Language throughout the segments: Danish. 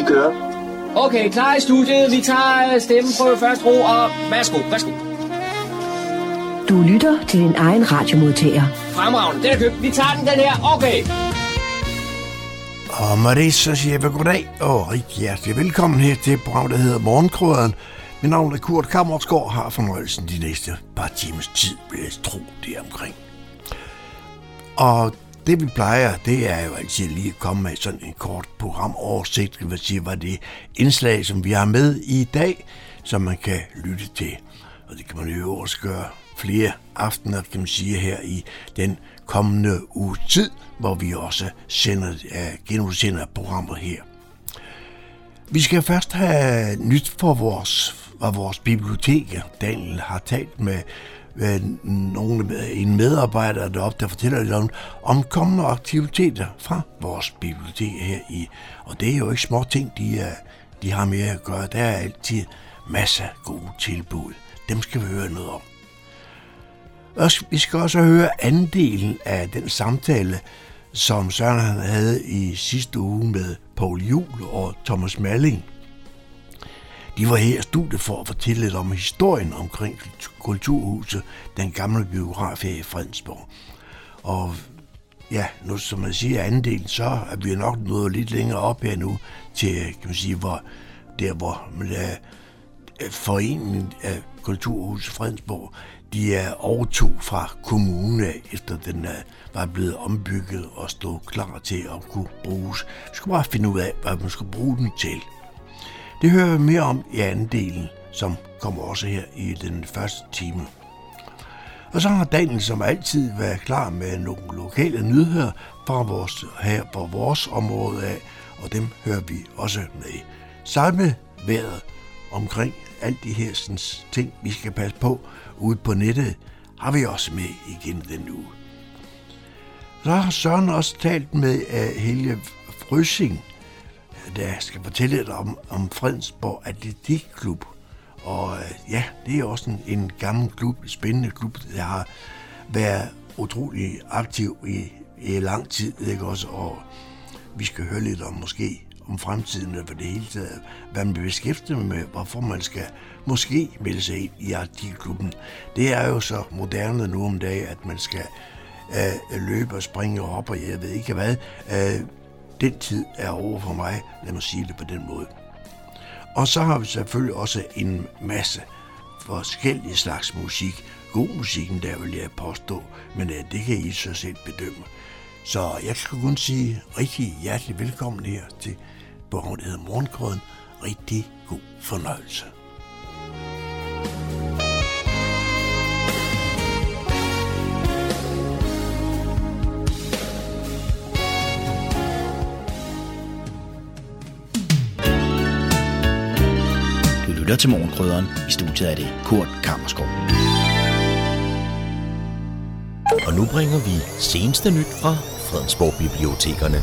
Vi kører. Okay, klar i studiet. Vi tager øh, stemmen på første ro, og værsgo, værsgo. Du lytter til din egen radiomodtager. Fremragende, den er købt. Vi tager den, den her. Okay. Og med det så siger jeg goddag og rigtig hjertelig velkommen her til programmet, der hedder Morgenkrøderen. Mit navn er Kurt Kammersgaard, har fornøjelsen de næste par timers tid, vil jeg tro det omkring. Og det vi plejer, det er jo altid lige at komme med sådan en kort programoversigt, kan man sige, hvad det indslag, som vi har med i dag, som man kan lytte til. Og det kan man jo også gøre flere aftener, kan man sige, her i den kommende uge tid, hvor vi også sender, øh, genudsender programmet her. Vi skal først have nyt for vores, for vores biblioteker. Daniel har talt med nogle, en medarbejder deroppe, der fortæller lidt om, om kommende aktiviteter fra vores bibliotek her i. Og det er jo ikke små ting, de, er, de har med at gøre. Der er altid masser af gode tilbud. Dem skal vi høre noget om. Og vi skal også høre andelen af den samtale, som Søren havde i sidste uge med Paul Jul og Thomas Malling. De var her i studiet for at fortælle lidt om historien omkring Kulturhuset, den gamle biograf her i Fredensborg. Og ja, nu som man siger andelen, så er vi nok nået lidt længere op her nu til, kan man sige, hvor, der hvor man øh, foreningen af Kulturhuset Fredensborg, de er overtog fra kommunen efter den øh, var blevet ombygget og stod klar til at kunne bruges. Vi skulle bare finde ud af, hvad man skulle bruge den til. Det hører vi mere om i anden delen, som kommer også her i den første time. Og så har Daniel som altid været klar med nogle lokale nyheder fra vores, her på vores område af, og dem hører vi også med. Samme vejret omkring alt de her sådan, ting, vi skal passe på ude på nettet, har vi også med igen den uge. Så har Søren også talt med uh, Helge Frøsing, der øh, skal fortælle lidt om, om Fredensborg Atletikklub. Og øh, ja, det er også en, en gammel klub, en spændende klub, der har været utrolig aktiv i, i lang tid, ikke også? Og vi skal høre lidt om måske om fremtiden og for det hele taget, hvad man beskæftiger med, hvorfor man skal måske melde sig ind i artikelklubben. Det er jo så moderne nu om dagen, at man skal øh, løbe og springe op, og jeg ved ikke hvad. Øh, den tid er over for mig, lad mig sige det på den måde. Og så har vi selvfølgelig også en masse forskellige slags musik. God musikken der vil jeg påstå, men øh, det kan I så selv bedømme. Så jeg kan kun sige rigtig hjertelig velkommen her til programmet, der hedder Morgengrøden. Rigtig god fornøjelse. Lytter til Morgenkrydderen. I studiet er det Kurt Kammerskov. Og nu bringer vi seneste nyt fra Fredensborg Bibliotekerne.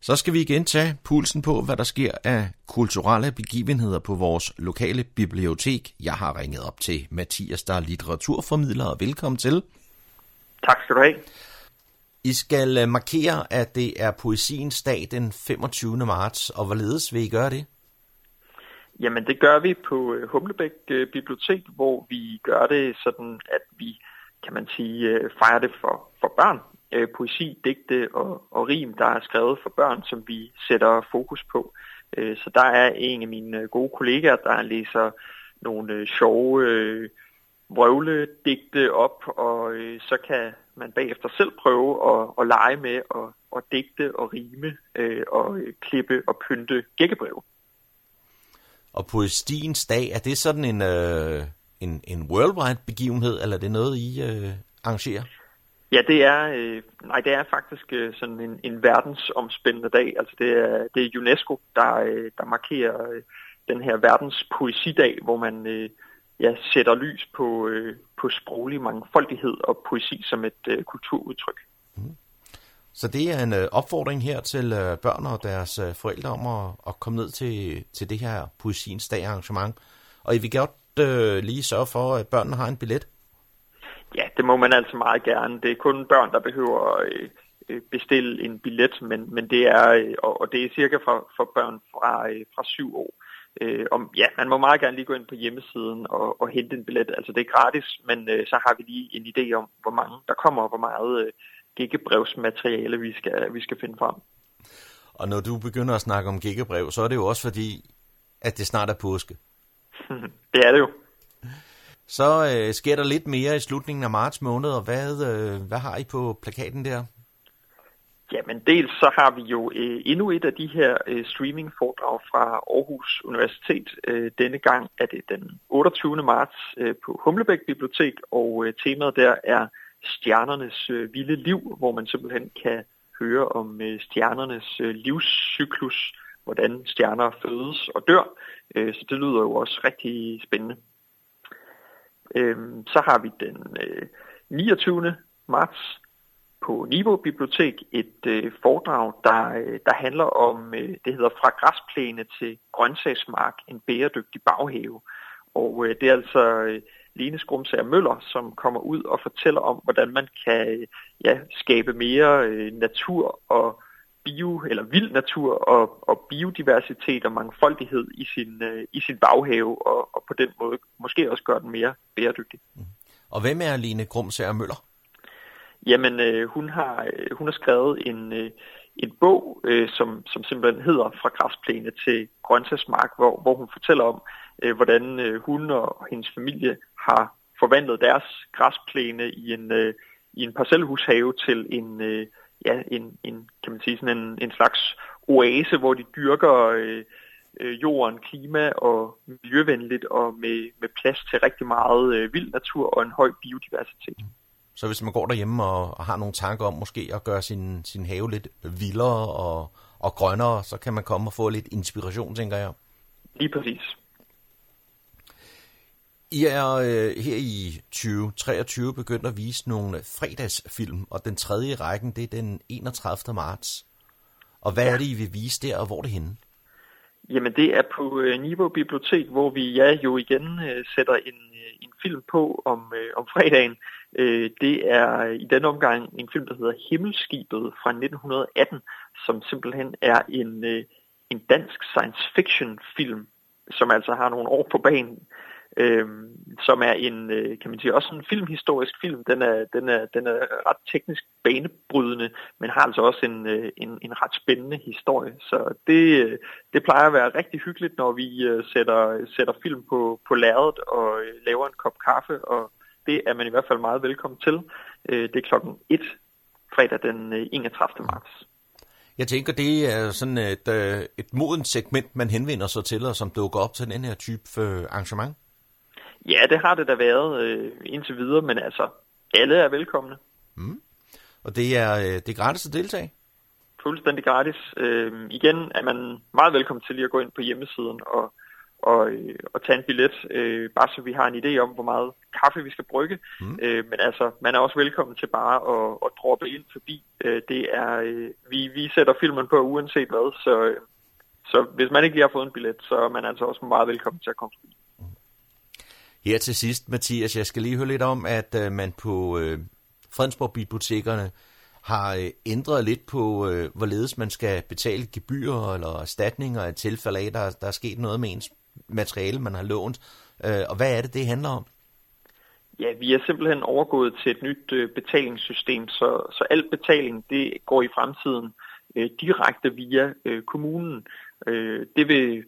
Så skal vi igen tage pulsen på, hvad der sker af kulturelle begivenheder på vores lokale bibliotek. Jeg har ringet op til Mathias, der er litteraturformidler, og velkommen til. Tak skal du have. I skal markere, at det er poesiens dag den 25. marts, og hvorledes vil I gøre det? Jamen det gør vi på øh, Humlebæk øh, Bibliotek, hvor vi gør det sådan, at vi, kan man sige, øh, fejrer det for, for børn. Poesi, digte og, og rim, der er skrevet for børn, som vi sætter fokus på. Så der er en af mine gode kollegaer, der læser nogle sjove vrøvledigte op, og så kan man bagefter selv prøve at, at lege med at, at digte og rime og klippe og pynte gækkebrev. Og poestiens dag, er det sådan en, øh, en, en worldwide begivenhed, eller er det noget, I øh, arrangerer? Ja, det er, øh, nej, det er faktisk øh, sådan en, en verdensomspændende dag. Altså det er, det er UNESCO, der, øh, der markerer øh, den her verdens poesidag, hvor man øh, ja, sætter lys på, øh, på sproglig mangfoldighed og poesi som et øh, kulturudtryk. Så det er en øh, opfordring her til øh, børn og deres øh, forældre om at, at komme ned til, til det her poesiens dag arrangement. Og I vil godt øh, lige sørge for, at børnene har en billet? Ja, det må man altså meget gerne. Det er kun børn, der behøver øh, øh, bestille en billet, men, men det er, øh, og, og det er cirka for, for børn fra, øh, fra syv år. Øh, om, ja, man må meget gerne lige gå ind på hjemmesiden og, og hente en billet. Altså det er gratis, men øh, så har vi lige en idé om, hvor mange der kommer, og hvor meget øh, giggebrevsmateriale vi skal, vi skal finde frem. Og når du begynder at snakke om giggebrev, så er det jo også fordi, at det snart er påske. det er det jo. Så øh, sker der lidt mere i slutningen af marts måned, og hvad, øh, hvad har I på plakaten der? Jamen dels så har vi jo øh, endnu et af de her øh, streamingforedrag fra Aarhus Universitet. Øh, denne gang er det den 28. marts øh, på Humlebæk Bibliotek, og øh, temaet der er stjernernes øh, vilde liv, hvor man simpelthen kan høre om øh, stjernernes øh, livscyklus, hvordan stjerner fødes og dør. Øh, så det lyder jo også rigtig spændende. Øh, så har vi den øh, 29. marts på Niveau Bibliotek et øh, foredrag, der, øh, der handler om, øh, det hedder Fra græsplæne til grøntsagsmark, en bæredygtig baghave. Og øh, det er altså øh, Lene Skrumsager Møller, som kommer ud og fortæller om, hvordan man kan ja, skabe mere øh, natur og bio, eller vild natur og, og biodiversitet og mangfoldighed i sin, øh, i sin baghave, og, og på den måde måske også gøre den mere bæredygtig. Mm. Og hvem er Line Grumsager Møller? Jamen, øh, hun, har, øh, hun har skrevet en, øh, en bog, øh, som, som simpelthen hedder Fra græsplæne til grøntsagsmark, hvor, hvor hun fortæller om, øh, hvordan øh, hun og hendes familie har forvandlet deres græsplæne i en, øh, i en parcelhushave til en, øh, ja, en, en, kan man sige, sådan en, en slags oase, hvor de dyrker øh, øh, jorden, klima og miljøvenligt og med, med plads til rigtig meget øh, vild natur og en høj biodiversitet. Så hvis man går derhjemme og, og har nogle tanker om måske at gøre sin, sin have lidt vildere og, og grønnere, så kan man komme og få lidt inspiration, tænker jeg. Lige præcis. I er øh, her i 2023 begyndt at vise nogle fredagsfilm, og den tredje i rækken, det er den 31. marts. Og hvad ja. er det, I vil vise der, og hvor er det henne? Jamen det er på øh, Niveau Bibliotek, hvor vi ja, jo igen øh, sætter en, øh, en film på om, øh, om fredagen. Øh, det er i den omgang en film, der hedder Himmelskibet fra 1918, som simpelthen er en, øh, en dansk science fiction film, som altså har nogle år på banen øh, som er en, øh, kan man sige, også en filmhistorisk film. Den er, den er, den er ret teknisk banebrydende, men har altså også en, øh, en, en ret spændende historie. Så det, øh, det plejer at være rigtig hyggeligt, når vi øh, sætter, sætter film på, på lærredet og øh, laver en kop kaffe, og det er man i hvert fald meget velkommen til. Øh, det er klokken 1 fredag den øh, 31. marts. Jeg tænker, det er sådan et, øh, et modent segment, man henvender sig til, og som dukker op til den her type øh, arrangement. Ja, det har det da været øh, indtil videre, men altså, alle er velkomne. Mm. Og det er, øh, det er gratis at deltage? Fuldstændig gratis. Øh, igen er man meget velkommen til lige at gå ind på hjemmesiden og, og, øh, og tage en billet, øh, bare så vi har en idé om, hvor meget kaffe vi skal brygge. Mm. Øh, men altså, man er også velkommen til bare at, at droppe ind forbi. Øh, det er, øh, vi, vi sætter filmen på uanset hvad, så, øh, så hvis man ikke lige har fået en billet, så er man altså også meget velkommen til at komme forbi. Her til sidst, Mathias, jeg skal lige høre lidt om, at øh, man på øh, Fredensborg Bibliotekerne har øh, ændret lidt på, øh, hvorledes man skal betale gebyrer eller erstatninger i tilfælde af, der, der er sket noget med ens materiale, man har lånt. Øh, og hvad er det, det handler om? Ja, vi er simpelthen overgået til et nyt øh, betalingssystem, så, så al betaling det går i fremtiden øh, direkte via øh, kommunen. Øh, det vil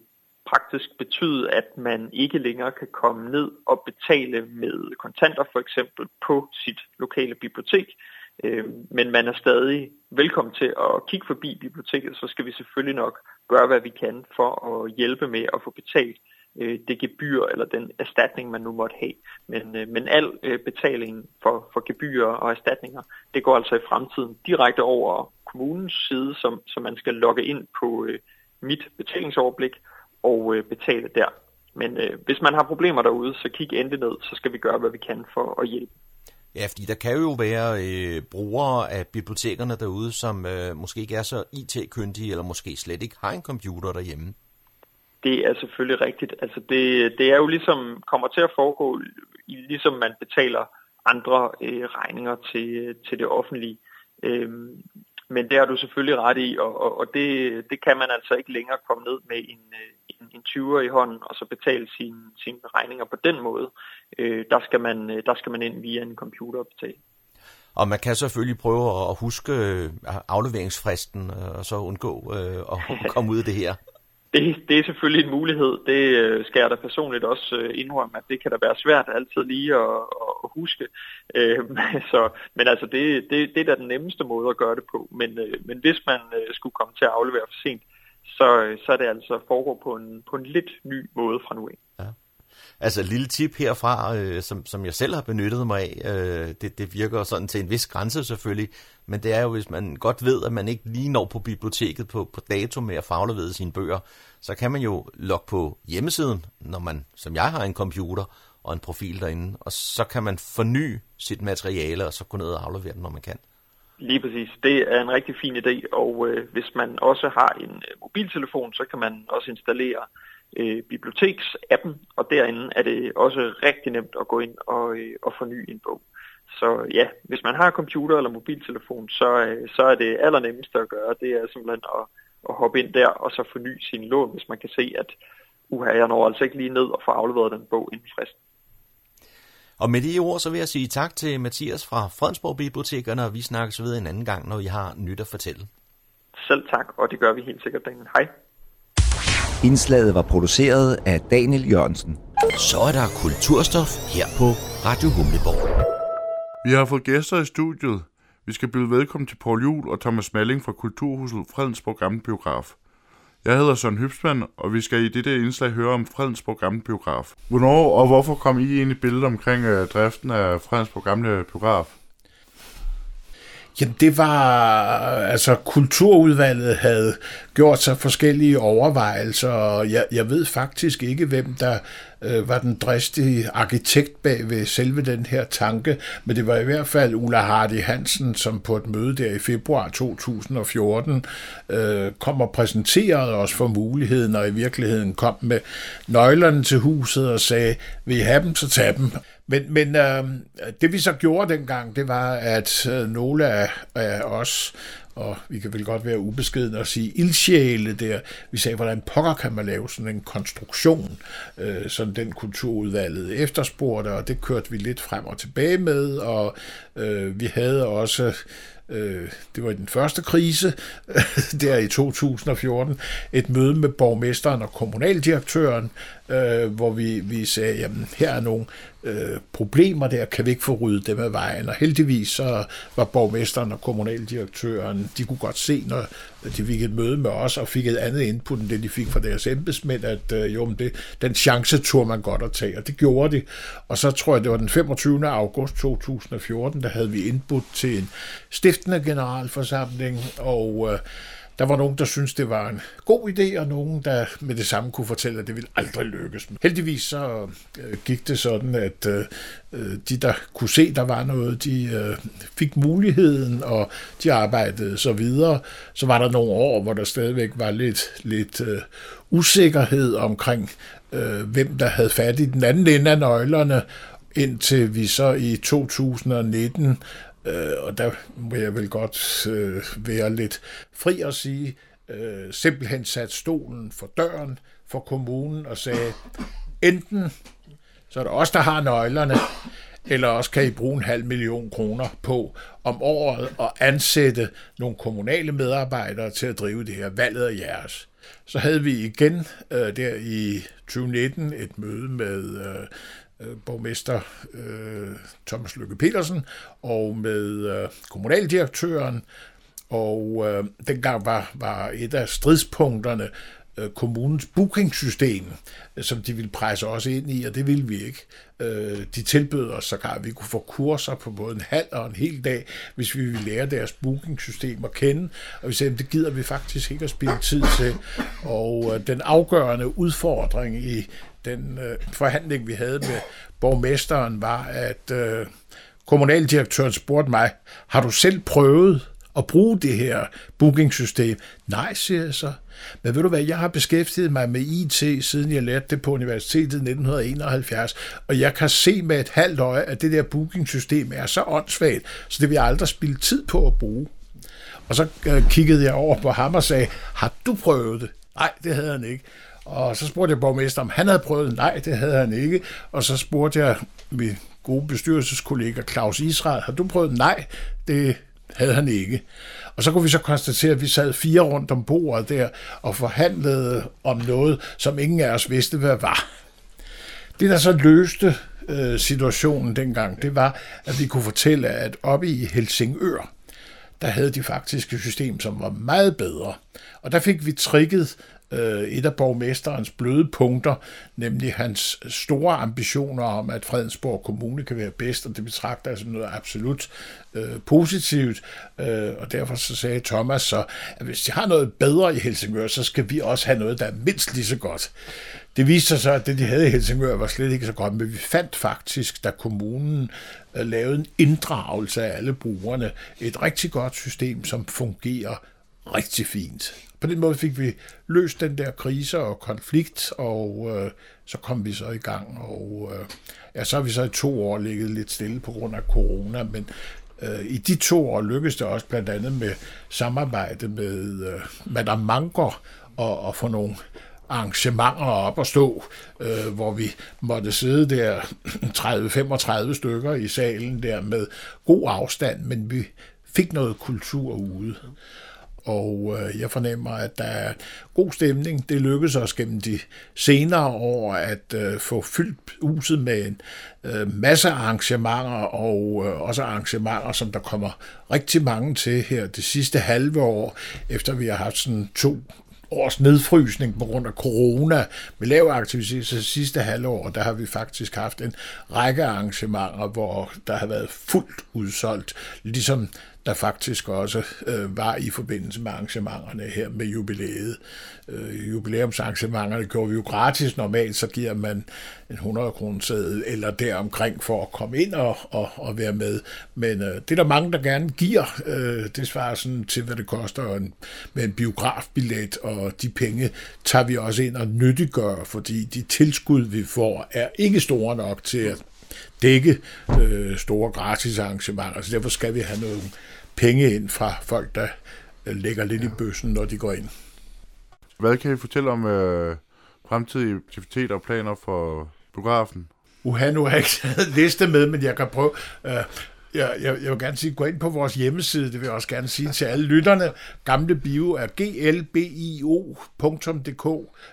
praktisk betyde, at man ikke længere kan komme ned og betale med kontanter for eksempel på sit lokale bibliotek, øh, men man er stadig velkommen til at kigge forbi biblioteket, så skal vi selvfølgelig nok gøre, hvad vi kan for at hjælpe med at få betalt øh, det gebyr eller den erstatning, man nu måtte have. Men, øh, men al øh, betaling for, for gebyrer og erstatninger, det går altså i fremtiden direkte over kommunens side, som, som man skal logge ind på øh, mit betalingsoverblik, og øh, betale der. Men øh, hvis man har problemer derude, så kig endelig ned, så skal vi gøre, hvad vi kan for at hjælpe. Ja, fordi der kan jo være øh, brugere af bibliotekerne derude, som øh, måske ikke er så IT-kyndige, eller måske slet ikke har en computer derhjemme. Det er selvfølgelig rigtigt. Altså det, det er jo ligesom, kommer til at foregå, ligesom man betaler andre øh, regninger til, til det offentlige. Øhm, men det har du selvfølgelig ret i, og, og, og det, det kan man altså ikke længere komme ned med en, øh, en, en 20'er i hånden, og så betale sine, sine regninger på den måde. Øh, der, skal man, øh, der skal man ind via en computer og betale. Og man kan selvfølgelig prøve at huske øh, afleveringsfristen, og så undgå at komme ud af det her. Det, det er selvfølgelig en mulighed. Det øh, skal jeg da personligt også øh, indrømme, at det kan da være svært altid lige at, at huske. Øh, så, men altså, det, det, det er da den nemmeste måde at gøre det på. Men, øh, men hvis man øh, skulle komme til at aflevere for sent, så, øh, så er det altså foregår på en, på en lidt ny måde fra nu af. Ja. Altså et lille tip herfra, øh, som, som jeg selv har benyttet mig af, øh, det, det virker sådan til en vis grænse selvfølgelig, men det er jo, hvis man godt ved, at man ikke lige når på biblioteket på, på dato med at faglevede sine bøger, så kan man jo logge på hjemmesiden, når man, som jeg har en computer og en profil derinde, og så kan man forny sit materiale, og så gå ned og aflevere det, når man kan. Lige præcis. Det er en rigtig fin idé, og øh, hvis man også har en øh, mobiltelefon, så kan man også installere øh, biblioteksappen, og derinde er det også rigtig nemt at gå ind og, øh, og forny en bog. Så ja, hvis man har computer eller mobiltelefon, så, øh, så er det allernemmeste at gøre, det er simpelthen at, at hoppe ind der og så forny sin lån, hvis man kan se, at uha, jeg når altså ikke lige ned og få afleveret den bog inden fristen. Og med de ord, så vil jeg sige tak til Mathias fra Fredensborg Bibliotekerne, og vi snakkes ved en anden gang, når I har nyt at fortælle. Selv tak, og det gør vi helt sikkert, Daniel. Hej. Indslaget var produceret af Daniel Jørgensen. Så er der kulturstof her på Radio Humleborg. Vi har fået gæster i studiet. Vi skal byde velkommen til Paul Jul og Thomas Malling fra Kulturhuset Fredensborg Gamle Biograf. Jeg hedder Søren Hybsmann, og vi skal i dette indslag høre om Fredensborg Gamle Biograf. Hvornår og hvorfor kom I ind i billedet omkring uh, driften af Fredensborg Gamle Biograf? Jamen det var, altså kulturudvalget havde gjort sig forskellige overvejelser, og jeg, jeg ved faktisk ikke, hvem der øh, var den dristige arkitekt bag ved selve den her tanke, men det var i hvert fald Ulla Hardy Hansen, som på et møde der i februar 2014 øh, kom og præsenterede os for muligheden, og i virkeligheden kom med nøglerne til huset og sagde, vil I have dem, så tag dem. Men, men øh, det vi så gjorde dengang, det var, at øh, nogle af, af os, og vi kan vel godt være ubeskeden og sige ildsjæle der, vi sagde, hvordan pokker kan man lave sådan en konstruktion, øh, som den kulturudvalget efterspurgte, og det kørte vi lidt frem og tilbage med, og øh, vi havde også øh, det var i den første krise, der i 2014, et møde med borgmesteren og kommunaldirektøren, øh, hvor vi, vi sagde, jamen her er nogle øh, problemer der, kan vi ikke få ryddet dem af vejen. Og heldigvis så var borgmesteren og kommunaldirektøren, de kunne godt se, når de fik et møde med os, og fik et andet input end det, de fik fra deres embedsmænd, at øh, jo, det, den chance tog man godt at tage, og det gjorde de. Og så tror jeg, det var den 25. august 2014, der havde vi indbudt til en stiftende generalforsamling, og øh, der var nogen, der syntes, det var en god idé, og nogen, der med det samme kunne fortælle, at det ville aldrig lykkes. Heldigvis så øh, gik det sådan, at øh, øh, de, der kunne se, der var noget, de fik muligheden, og de arbejdede så videre. Så var der nogle år, hvor der stadigvæk var lidt, lidt usikkerhed omkring, hvem der havde fat i den anden ende af nøglerne, indtil vi så i 2019 Øh, og der vil jeg vel godt øh, være lidt fri at sige, øh, simpelthen sat stolen for døren for kommunen og sagde, enten så er det os, der har nøglerne, eller også kan I bruge en halv million kroner på om året at ansætte nogle kommunale medarbejdere til at drive det her. Valget af jeres. Så havde vi igen øh, der i 2019 et møde med øh, øh, borgmester øh, Thomas Lykke Petersen og med øh, kommunaldirektøren, og øh, dengang var, var et af stridspunkterne øh, kommunens bookingsystem, øh, som de ville presse os ind i, og det ville vi ikke. Øh, de tilbød os sågar, at vi kunne få kurser på både en halv og en hel dag, hvis vi ville lære deres bookingsystem at kende, og vi sagde, at det gider vi faktisk ikke at spille tid til. Og øh, den afgørende udfordring i den øh, forhandling, vi havde med borgmesteren, var, at øh, kommunaldirektøren spurgte mig, har du selv prøvet at bruge det her bookingsystem? Nej, siger jeg så. Men ved du hvad, jeg har beskæftiget mig med IT, siden jeg lærte det på universitetet i 1971, og jeg kan se med et halvt øje, at det der bookingsystem er så åndssvagt, så det vil jeg aldrig spille tid på at bruge. Og så øh, kiggede jeg over på ham og sagde, har du prøvet det? Nej, det havde han ikke. Og så spurgte jeg borgmester, om han havde prøvet. Nej, det havde han ikke. Og så spurgte jeg min gode bestyrelseskollega Claus Israel, har du prøvet? Nej, det havde han ikke. Og så kunne vi så konstatere, at vi sad fire rundt om bordet der og forhandlede om noget, som ingen af os vidste, hvad var. Det, der så løste øh, situationen dengang, det var, at vi kunne fortælle, at oppe i Helsingør, der havde de faktisk et system, som var meget bedre. Og der fik vi trikket øh, et af borgmesterens bløde punkter, nemlig hans store ambitioner om, at Fredensborg Kommune kan være bedst, og det betragter jeg som noget absolut øh, positivt. Øh, og derfor så sagde Thomas så, at hvis de har noget bedre i Helsingør, så skal vi også have noget, der er mindst lige så godt. Det viste sig så, at det, de havde i Helsingør, var slet ikke så godt, men vi fandt faktisk, da kommunen øh, lavede en inddragelse af alle brugerne, et rigtig godt system, som fungerer rigtig fint. På den måde fik vi løst den der krise og konflikt, og øh, så kom vi så i gang, og øh, ja, så har vi så i to år ligget lidt stille på grund af corona, men øh, i de to år lykkedes det også blandt andet med samarbejde med øh, Madame Manger og, og få nogle arrangementer op og stå, øh, hvor vi måtte sidde der 30-35 stykker i salen der med god afstand, men vi fik noget kultur ude. Og øh, jeg fornemmer, at der er god stemning. Det lykkedes os gennem de senere år at øh, få fyldt huset med en øh, masse arrangementer, og øh, også arrangementer, som der kommer rigtig mange til her det sidste halve år, efter vi har haft sådan to års nedfrysning på grund af corona med lav aktivitet så sidste halvår, der har vi faktisk haft en række arrangementer, hvor der har været fuldt udsolgt, ligesom der faktisk også øh, var i forbindelse med arrangementerne her med jubilæet. Øh, jubilæumsarrangementerne gjorde vi jo gratis. Normalt så giver man en 100 kroner eller deromkring for at komme ind og, og, og være med. Men øh, det er der mange, der gerne giver. Øh, det svarer sådan til, hvad det koster en, med en biografbillet, og de penge tager vi også ind og nyttiggør, fordi de tilskud, vi får, er ikke store nok til at dække øh, store gratis arrangementer, så derfor skal vi have nogle penge ind fra folk, der øh, lægger lidt ja. i bøssen, når de går ind. Hvad kan I fortælle om øh, fremtidige aktiviteter og planer for biografen? Uha, nu har jeg ikke taget liste med, men jeg kan prøve. Øh, jeg, jeg, jeg vil gerne sige, gå ind på vores hjemmeside, det vil jeg også gerne sige til alle lytterne. Gamle Bio er glbio.dk.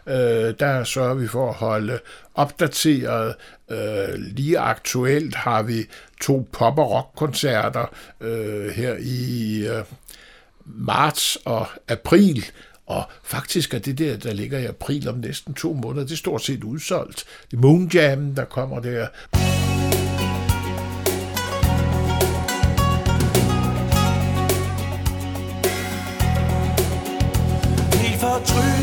Øh, der sørger vi for at holde opdateret. Øh, lige aktuelt har vi to pop- og rockkoncerter øh, her i øh, marts og april, og faktisk er det der, der ligger i april om næsten to måneder, det er stort set udsolgt. Det er Moon Jam, der kommer der. truth.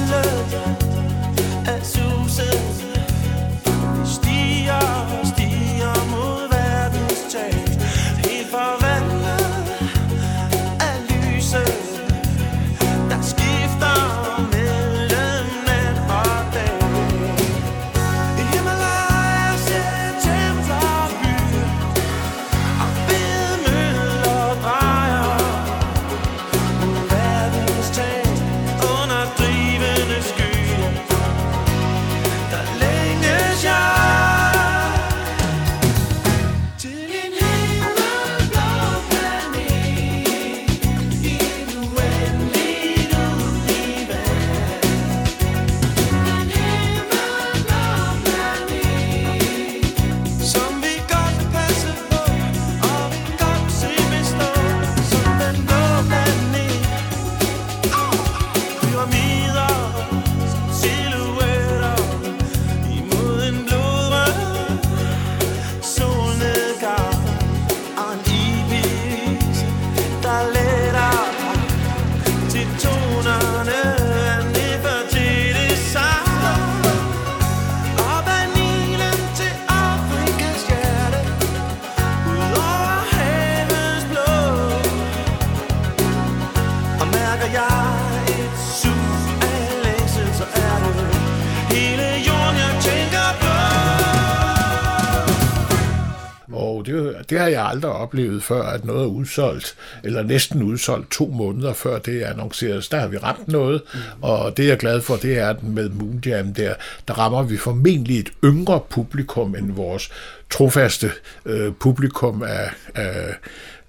Oplevet før, at noget er udsolgt, eller næsten udsolgt to måneder før det er annonceret. Så der har vi ramt noget, mm. og det jeg er glad for, det er, at med Moonjam der, der rammer vi formentlig et yngre publikum end vores trofaste øh, publikum af, af,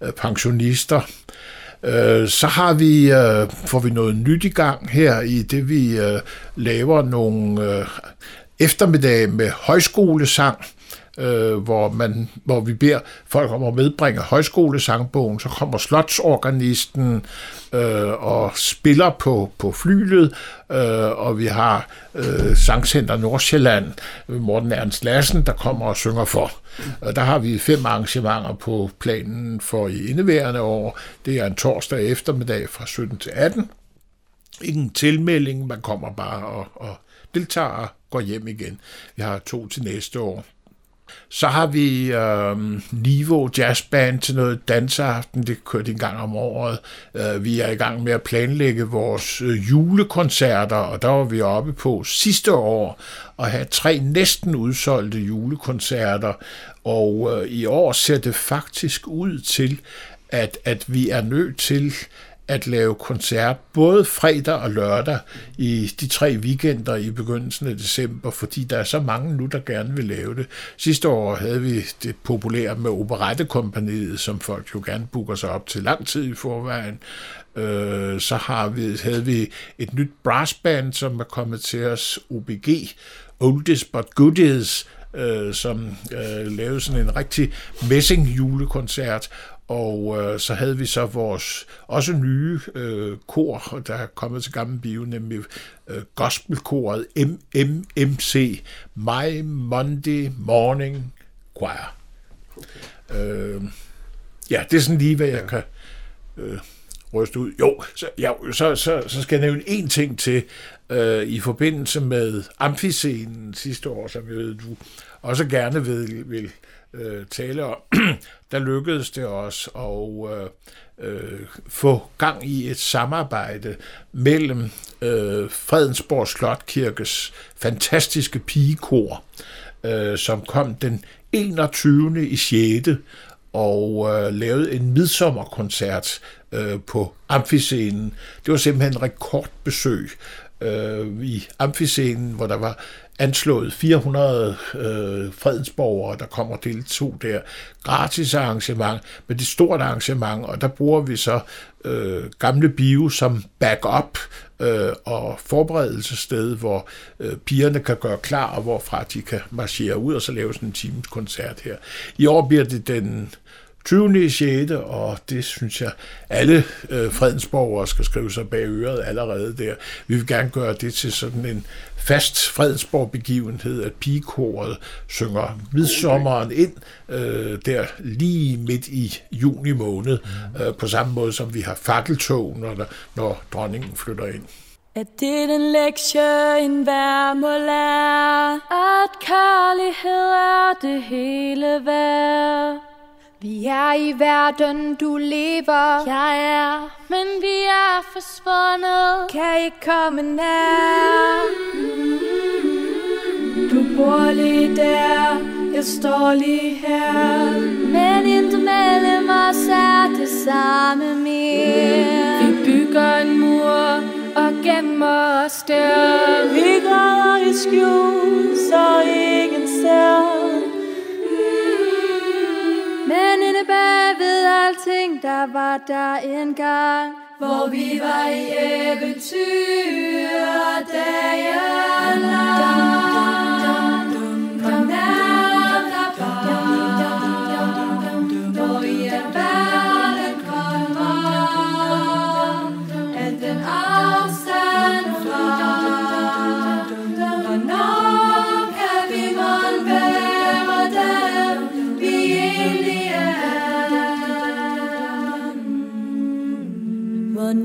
af pensionister. Øh, så har vi, øh, får vi noget nyt i gang her i det, vi øh, laver nogle øh, eftermiddage med højskolesang, øh, hvor, man, hvor vi beder folk om at medbringe højskolesangbogen, så kommer slotsorganisten øh, og spiller på, på flylet, øh, og vi har øh, Sangcenter Nordsjælland, Morten Ernst Lassen, der kommer og synger for. Og der har vi fem arrangementer på planen for i indeværende år. Det er en torsdag eftermiddag fra 17 til 18. Ingen tilmelding, man kommer bare og, og deltager og går hjem igen. Vi har to til næste år. Så har vi øh, Niveau Jazzband til noget danseaften, det kørte en gang om året. Øh, vi er i gang med at planlægge vores øh, julekoncerter, og der var vi oppe på sidste år at have tre næsten udsolgte julekoncerter, og øh, i år ser det faktisk ud til, at, at vi er nødt til at lave koncert både fredag og lørdag i de tre weekender i begyndelsen af december, fordi der er så mange nu, der gerne vil lave det. Sidste år havde vi det populære med operettekompaniet, som folk jo gerne booker sig op til lang tid i forvejen. Øh, så har vi, havde vi et nyt brassband, som er kommet til os, OBG, Oldest But Goodies, øh, som øh, lavede sådan en rigtig messing julekoncert, og øh, så havde vi så vores også nye øh, kor, der er kommet til Gamle Bio, nemlig øh, gospelkoret MMMC, My Monday Morning Choir. Øh, ja, det er sådan lige, hvad jeg ja. kan øh, ryste ud. Jo, så, ja, så, så, så skal jeg nævne en ting til øh, i forbindelse med amfiscenen sidste år, som jeg ved, du også gerne vil, vil øh, tale om, der lykkedes det os at øh, øh, få gang i et samarbejde mellem øh, Fredensborg Slotkirkes fantastiske pigekor, øh, som kom den 21. i 6. og øh, lavede en midsommerkoncert øh, på amfiscenen. Det var simpelthen rekordbesøg øh, i amfiscenen, hvor der var anslået 400 øh, fredensborgere, der kommer til to der. Gratis arrangement, men det er stort arrangement, og der bruger vi så øh, gamle bio som backup øh, og forberedelsessted, hvor øh, pigerne kan gøre klar, og hvorfra de kan marchere ud og så lave sådan en times koncert her. I år bliver det den 20. 6. og det synes jeg, alle øh, fredensborgere skal skrive sig bag øret allerede der. Vi vil gerne gøre det til sådan en fast Fredensborg-begivenhed, at pigekoret synger midsommeren ind øh, der lige midt i juni måned, mm. øh, på samme måde som vi har fakkeltog, når, der, når dronningen flytter ind. Er det den lektie, en hver må lære, at kærlighed er det hele værd? Vi er i verden, du lever. Jeg er, men vi er forsvundet. Kan ikke komme nær. Du bor lige der, jeg står lige her. Men intet mellem os er det samme mere. Vi bygger en mur og gemmer os der. Vi græder i skjul, så ingen ser. Men inde bagved alting, der var der en gang, hvor vi var i eventyr dagen lang.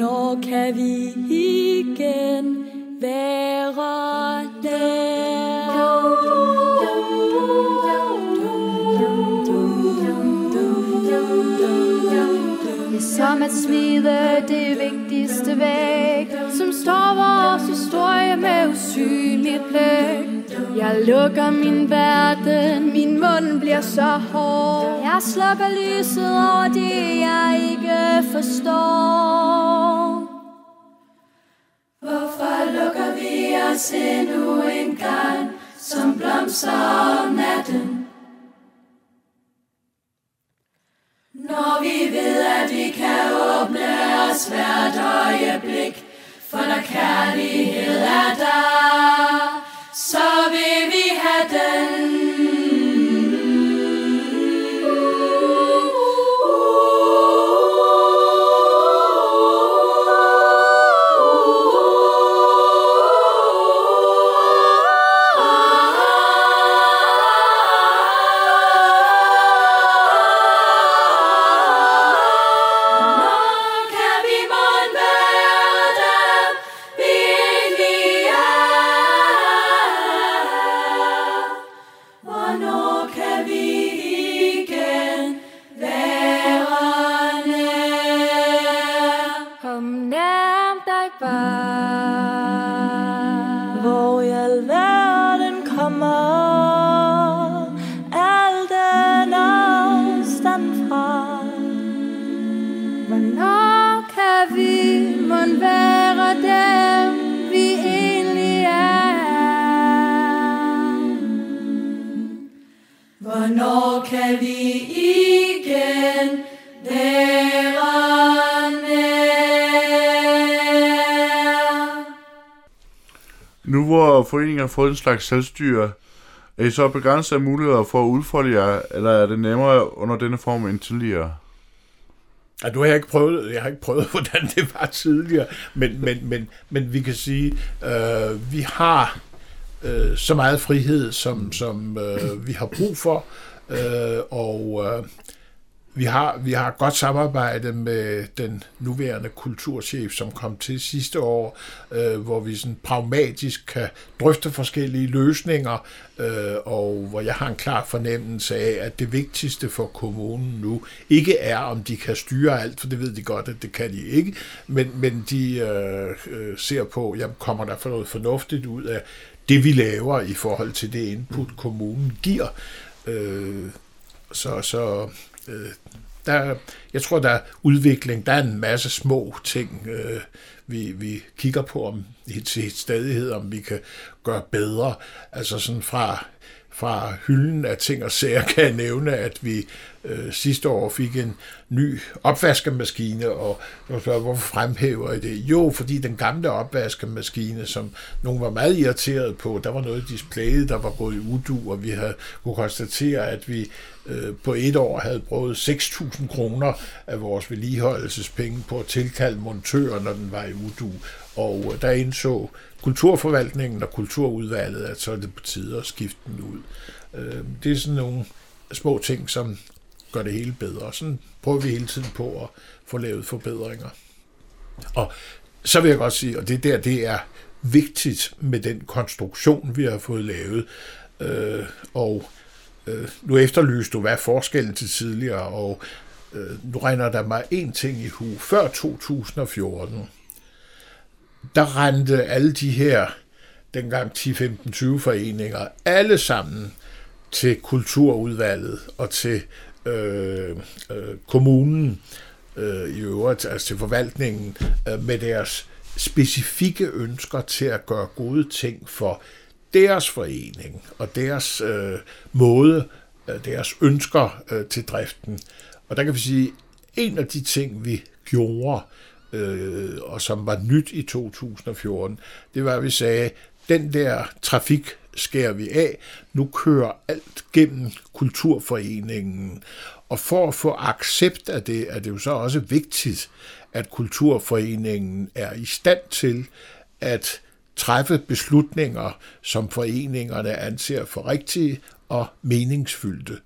Hvornår kan vi igen være som at smide det vigtigste væk. Som står vores historie med usynligt blæk. Jeg lukker min verden, min mund bliver så hård. Jeg slukker lyset over det, jeg ikke forstår. Hvorfor lukker vi os endnu en gang Som blomster om natten? Os hvert øjeblik For når kærlighed er der hvor foreningen har fået en slags selvstyre, er I så begrænset af muligheder for at udfolde jer, eller er det nemmere under denne form end tidligere? Ja, nu har jeg ikke prøvet, jeg har ikke prøvet, hvordan det var tidligere, men, men, men, men vi kan sige, øh, vi har øh, så meget frihed, som, som øh, vi har brug for, øh, og øh, vi har, vi har godt samarbejde med den nuværende kulturchef, som kom til sidste år, øh, hvor vi sådan pragmatisk kan drøfte forskellige løsninger, øh, og hvor jeg har en klar fornemmelse af, at det vigtigste for kommunen nu ikke er, om de kan styre alt, for det ved de godt, at det kan de ikke, men, men de øh, øh ser på, jamen kommer der for noget fornuftigt ud af det, vi laver i forhold til det input, kommunen giver. Øh, så, så øh, der, jeg tror, der er udvikling. Der er en masse små ting, øh, vi, vi kigger på om, til stadighed, om vi kan gøre bedre. Altså sådan fra, fra hylden af ting og sager kan jeg nævne, at vi øh, sidste år fik en ny opvaskemaskine, og spørger, hvorfor fremhæver I det? Jo, fordi den gamle opvaskemaskine, som nogen var meget irriteret på, der var noget displayet, der var gået i udu, og vi havde kunne konstatere, at vi øh, på et år havde brugt 6.000 kroner af vores vedligeholdelsespenge på at tilkalde montører, når den var i udu. Og øh, der indså kulturforvaltningen og kulturudvalget, at så er det på tide at skifte den ud. Øh, det er sådan nogle små ting, som gør det hele bedre. Sådan prøver vi hele tiden på at få lavet forbedringer. Og så vil jeg godt sige, og det der, det er vigtigt med den konstruktion, vi har fået lavet. Øh, og øh, nu efterlyste du, hvad er forskellen til tidligere, og øh, nu regner der mig en ting i hu. Før 2014, der rendte alle de her, dengang 10-15-20 foreninger, alle sammen til kulturudvalget og til øh, øh, kommunen øh, i øvrigt, altså til forvaltningen, øh, med deres specifikke ønsker til at gøre gode ting for deres forening og deres øh, måde, øh, deres ønsker øh, til driften. Og der kan vi sige, en af de ting, vi gjorde, øh, øh, og som var nyt i 2014, det var, at vi sagde, den der trafik skærer vi af, nu kører alt gennem kulturforeningen. Og for at få accept af det, er det jo så også vigtigt, at kulturforeningen er i stand til at træffe beslutninger, som foreningerne anser for rigtige og meningsfyldte.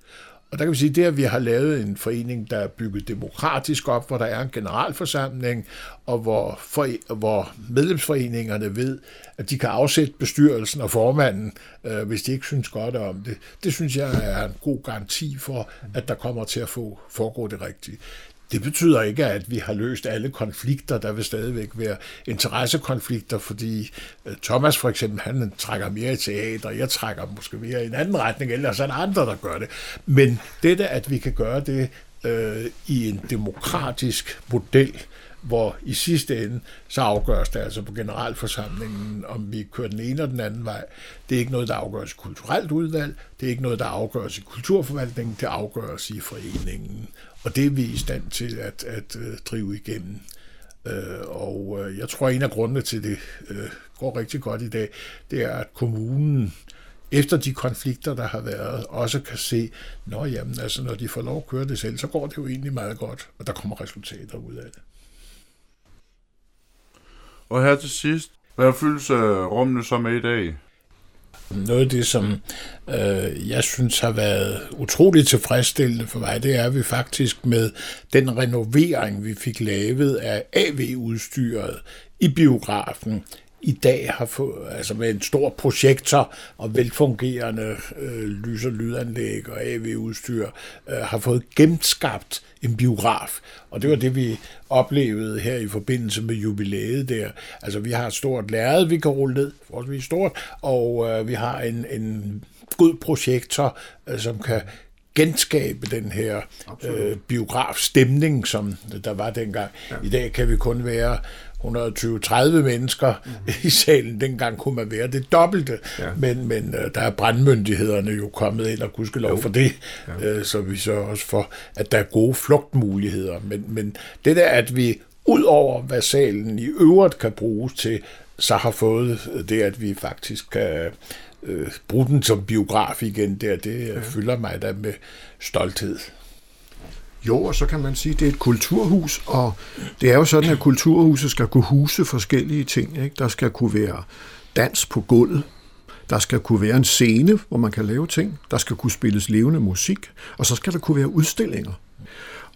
Og der kan vi sige, det at vi har lavet en forening, der er bygget demokratisk op, hvor der er en generalforsamling, og hvor, for, hvor medlemsforeningerne ved, at de kan afsætte bestyrelsen og formanden, øh, hvis de ikke synes godt om det. Det synes jeg er en god garanti for, at der kommer til at få foregå det rigtige. Det betyder ikke, at vi har løst alle konflikter. Der vil stadigvæk være interessekonflikter, fordi øh, Thomas for eksempel, han trækker mere i teater, jeg trækker måske mere i en anden retning, eller så er der andre, der gør det. Men dette, at vi kan gøre det øh, i en demokratisk model, hvor i sidste ende, så afgøres det altså på generalforsamlingen, om vi kører den ene eller den anden vej. Det er ikke noget, der afgøres i kulturelt udvalg, det er ikke noget, der afgøres i kulturforvaltningen, det afgøres i foreningen. Og det er vi i stand til at, at øh, drive igennem. Uh, og øh, jeg tror, at en af grundene til, det går rigtig godt i dag, det er, at kommunen efter de konflikter, der har været, også kan se, når, jamen, altså, når de får lov at køre det selv, så går det jo egentlig meget godt, og der kommer resultater ud af det. Og her til sidst, hvad fyldes rummene så med i dag? Noget af det, som øh, jeg synes har været utroligt tilfredsstillende for mig, det er, at vi faktisk med den renovering, vi fik lavet af AV-udstyret i biografen, i dag har fået, altså med en stor projektor og velfungerende øh, lys- og lydanlæg og AV-udstyr, øh, har fået genskabt en biograf. Og det var det, vi oplevede her i forbindelse med jubilæet der. Altså, vi har et stort lærred, vi kan rulle ned, forholdsvis stort, og øh, vi har en, en god projektor, øh, som kan genskabe den her øh, biografstemning, som der var dengang. Ja. I dag kan vi kun være 120-30 mennesker mm. i salen. Dengang kunne man være det dobbelte, ja. men, men uh, der er brandmyndighederne jo kommet ind, og lov for det, ja. uh, så vi så også for, at der er gode flugtmuligheder. Men, men det der, at vi ud over hvad salen i øvrigt kan bruges til, så har fået det, at vi faktisk kan uh, bruge den som biograf igen der, det ja. fylder mig da med stolthed. Jo, og så kan man sige, at det er et kulturhus, og det er jo sådan, at kulturhuset skal kunne huse forskellige ting. Ikke? Der skal kunne være dans på gulvet, der skal kunne være en scene, hvor man kan lave ting, der skal kunne spilles levende musik, og så skal der kunne være udstillinger.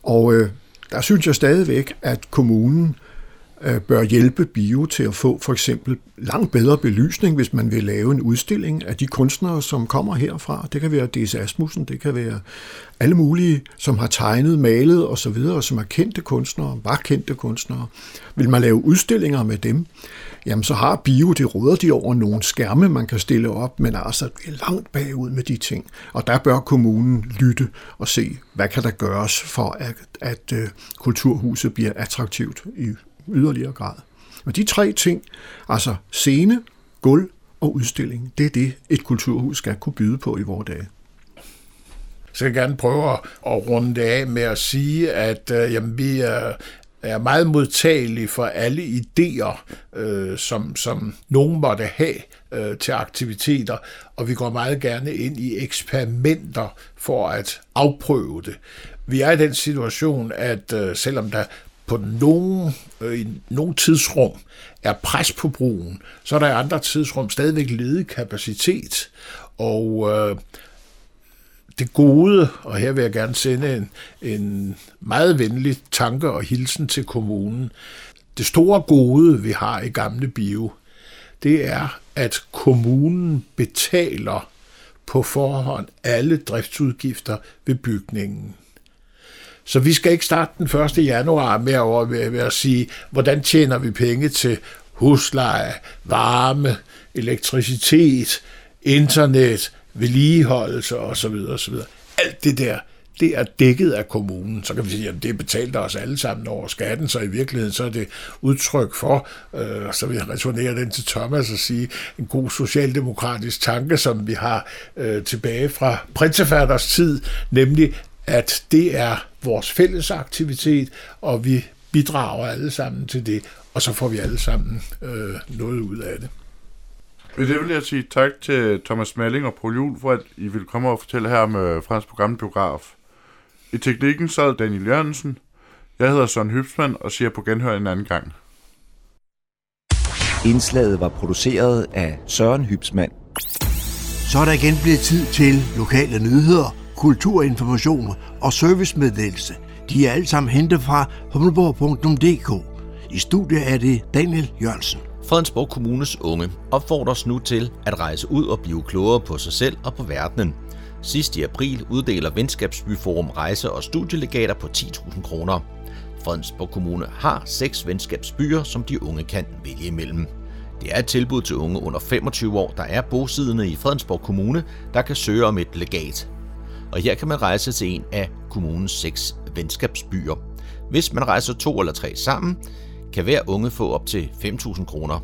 Og øh, der synes jeg stadigvæk, at kommunen Øh, Øh, bør hjælpe bio til at få for eksempel langt bedre belysning, hvis man vil lave en udstilling af de kunstnere, som kommer herfra. Det kan være D.S. Asmussen, det kan være alle mulige, som har tegnet, malet osv., og som er kendte kunstnere, var kendte kunstnere. Vil man lave udstillinger med dem, jamen så har bio, det råder de over nogle skærme, man kan stille op, men altså vi er langt bagud med de ting. Og der bør kommunen lytte og se, hvad kan der gøres for, at, at at kulturhuset bliver attraktivt i yderligere grad. Og de tre ting, altså scene, gulv og udstilling, det er det, et kulturhus skal kunne byde på i vores dage. Så jeg gerne prøve at, runde det af med at sige, at øh, jamen, vi er, er meget modtagelige for alle idéer, øh, som, som nogen måtte have øh, til aktiviteter, og vi går meget gerne ind i eksperimenter for at afprøve det. Vi er i den situation, at øh, selvom der på nogen, øh, i nogle tidsrum er pres på brugen, så er der i andre tidsrum stadigvæk ledig kapacitet. Og øh, det gode, og her vil jeg gerne sende en, en meget venlig tanke og hilsen til kommunen, det store gode, vi har i Gamle Bio, det er, at kommunen betaler på forhånd alle driftsudgifter ved bygningen. Så vi skal ikke starte den 1. januar med at, med, med at sige, hvordan tjener vi penge til husleje, varme, elektricitet, internet, vedligeholdelse osv. osv. Alt det der, det er dækket af kommunen. Så kan vi sige, at det betalte os alle sammen over skatten, så i virkeligheden så er det udtryk for, øh, så vil jeg returnere den til Thomas og sige, en god socialdemokratisk tanke, som vi har øh, tilbage fra prinsefatters tid, nemlig at det er vores fælles aktivitet, og vi bidrager alle sammen til det, og så får vi alle sammen øh, noget ud af det. Med det vil jeg sige tak til Thomas Malling og Paul Juhl for, at I vil komme og fortælle her med Frans Program Biograf. I teknikken sad Daniel Jørgensen. Jeg hedder Søren Hybsmann og siger på genhør en anden gang. Indslaget var produceret af Søren Hybsmann. Så er der igen blevet tid til lokale nyheder – kulturinformation og servicemeddelelse. De er alle sammen hentet fra humleborg.dk. I studiet er det Daniel Jørgensen. Fredensborg Kommunes unge opfordres nu til at rejse ud og blive klogere på sig selv og på verdenen. Sidst i april uddeler Venskabsbyforum rejse- og studielegater på 10.000 kroner. Fredensborg Kommune har seks venskabsbyer, som de unge kan vælge imellem. Det er et tilbud til unge under 25 år, der er bosiddende i Fredensborg Kommune, der kan søge om et legat. Og her kan man rejse til en af kommunens seks venskabsbyer. Hvis man rejser to eller tre sammen, kan hver unge få op til 5.000 kroner.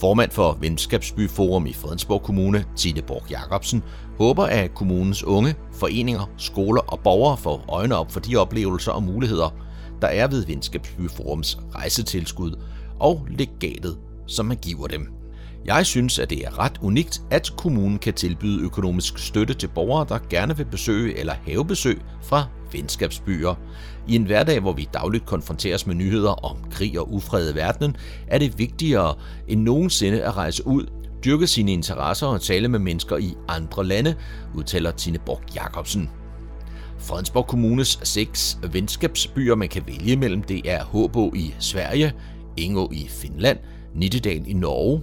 Formand for Venskabsbyforum i Fredensborg Kommune, Tine Borg Jacobsen, håber, at kommunens unge, foreninger, skoler og borgere får øjne op for de oplevelser og muligheder, der er ved Venskabsbyforums rejsetilskud og legatet, som man giver dem. Jeg synes, at det er ret unikt, at kommunen kan tilbyde økonomisk støtte til borgere, der gerne vil besøge eller have besøg fra venskabsbyer. I en hverdag, hvor vi dagligt konfronteres med nyheder om krig og ufred i verdenen, er det vigtigere end nogensinde at rejse ud, dyrke sine interesser og tale med mennesker i andre lande, udtaler Tine Borg Jacobsen. Fredensborg Kommunes seks venskabsbyer, man kan vælge mellem, det er Håbo i Sverige, Ingo i Finland, Nittedal i Norge,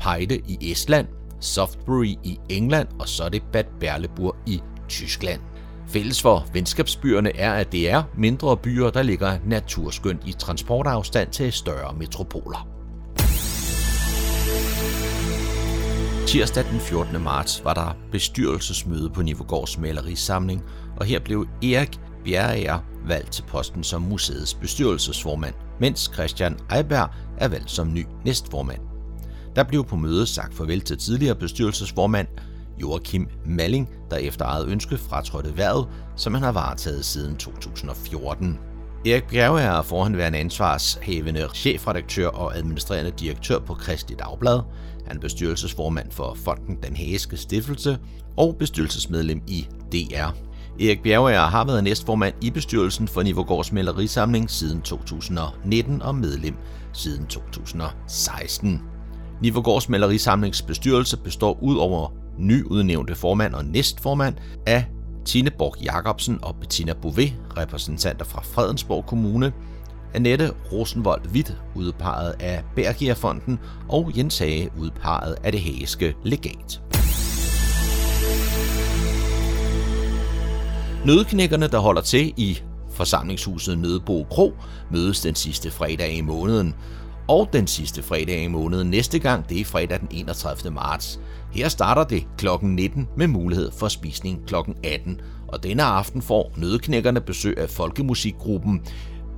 Peide i Estland, Softbury i England og så er det Bad Berleburg i Tyskland. Fælles for venskabsbyerne er, at det er mindre byer, der ligger naturskønt i transportafstand til større metropoler. Tirsdag den 14. marts var der bestyrelsesmøde på Nivogårds malerisamling, og her blev Erik Bjerreger valgt til posten som museets bestyrelsesformand, mens Christian Eiberg er valgt som ny næstformand. Der blev på mødet sagt farvel til tidligere bestyrelsesformand Joachim Malling, der efter eget ønske fratrådte værvet, som han har varetaget siden 2014. Erik Bjerge er forhenværende ansvarshævende chefredaktør og administrerende direktør på Kristelig Dagblad. Han er bestyrelsesformand for Fonden Den Hæske Stiftelse og bestyrelsesmedlem i DR. Erik Bjergeager har været næstformand i bestyrelsen for Nivogårds Malerisamling siden 2019 og medlem siden 2016. Nivogårds Malerisamlings bestyrelse består ud over nyudnævnte formand og næstformand af Tine Borg Jacobsen og Bettina Bouvet, repræsentanter fra Fredensborg Kommune, Annette Rosenvold Witt, udpeget af Bergierfonden, og Jens Hage, udpeget af det hæske legat. Nødknækkerne, der holder til i forsamlingshuset Nødebo Kro, mødes den sidste fredag i måneden. Og den sidste fredag i måneden næste gang, det er fredag den 31. marts. Her starter det kl. 19 med mulighed for spisning kl. 18. Og denne aften får nødknækkerne besøg af folkemusikgruppen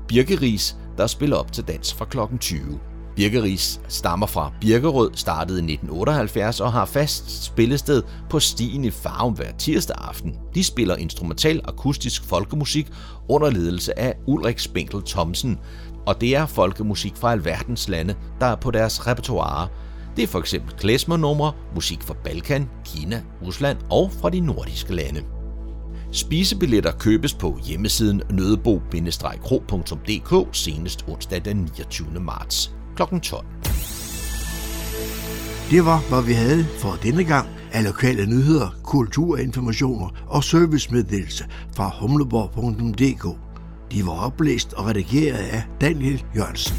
Birkeris, der spiller op til dans fra kl. 20. Birkeris stammer fra Birkerød, startede i 1978 og har fast spillested på Stien i Farum hver tirsdag aften. De spiller instrumental akustisk folkemusik under ledelse af Ulrik Spinkel Thomsen, og det er folkemusik fra alverdens lande, der er på deres repertoire. Det er for eksempel klezmer musik fra Balkan, Kina, Rusland og fra de nordiske lande. Spisebilletter købes på hjemmesiden nødebo-kro.dk senest onsdag den 29. marts kl. 12. Det var, hvad vi havde for denne gang af lokale nyheder, kulturinformationer og servicemeddelelse fra humleborg.dk. De var oplæst og redigeret af Daniel Jørgensen.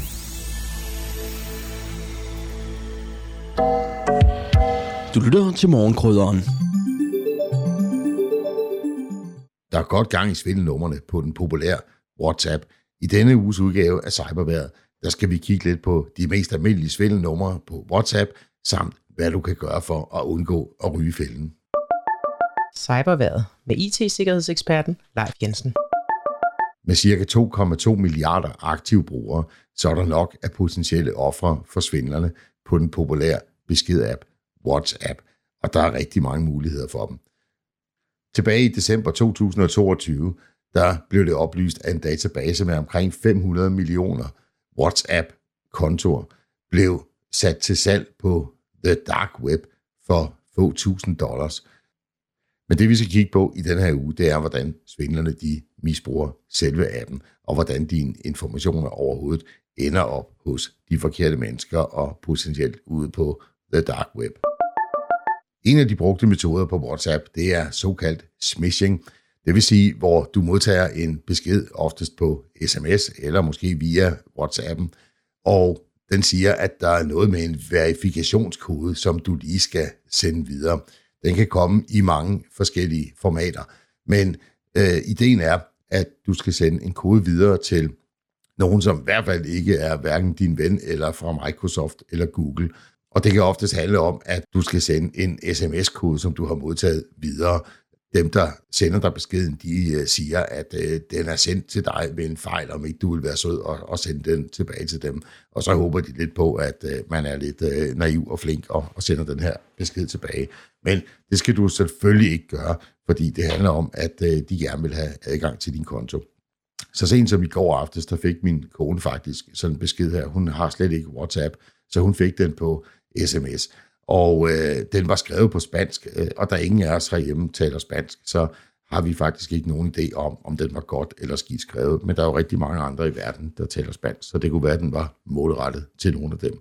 Du lytter til morgenkrydderen. Der er godt gang i svindelnummerne på den populære WhatsApp. I denne uges udgave af Cyberværet, der skal vi kigge lidt på de mest almindelige svindelnumre på WhatsApp, samt hvad du kan gøre for at undgå at ryge fælden. Cyberværet med IT-sikkerhedseksperten Leif Jensen. Med ca. 2,2 milliarder aktive brugere, så er der nok af potentielle ofre for svindlerne på den populære besked-app WhatsApp, og der er rigtig mange muligheder for dem. Tilbage i december 2022, der blev det oplyst, at en database med omkring 500 millioner WhatsApp-kontoer blev sat til salg på The Dark Web for få tusind dollars. Men det vi skal kigge på i den her uge, det er, hvordan svindlerne de misbruger selve appen, og hvordan dine informationer overhovedet ender op hos de forkerte mennesker og potentielt ude på The Dark Web. En af de brugte metoder på WhatsApp, det er såkaldt smishing. Det vil sige, hvor du modtager en besked oftest på sms eller måske via WhatsAppen, og den siger, at der er noget med en verifikationskode, som du lige skal sende videre. Den kan komme i mange forskellige formater. Men øh, ideen er, at du skal sende en kode videre til nogen, som i hvert fald ikke er hverken din ven eller fra Microsoft eller Google. Og det kan oftest handle om, at du skal sende en sms-kode, som du har modtaget videre. Dem, der sender dig beskeden, de øh, siger, at øh, den er sendt til dig med en fejl, om ikke du vil være sød og, og sende den tilbage til dem. Og så håber de lidt på, at øh, man er lidt øh, naiv og flink og, og sender den her besked tilbage. Men det skal du selvfølgelig ikke gøre, fordi det handler om, at øh, de gerne vil have adgang til din konto. Så sent som i går aftes, der fik min kone faktisk sådan en besked her. Hun har slet ikke WhatsApp, så hun fik den på sms. Og øh, den var skrevet på spansk, øh, og der ingen af os herhjemme taler spansk, så har vi faktisk ikke nogen idé om, om den var godt eller skidt skrevet. Men der er jo rigtig mange andre i verden, der taler spansk, så det kunne være, at den var målrettet til nogle af dem.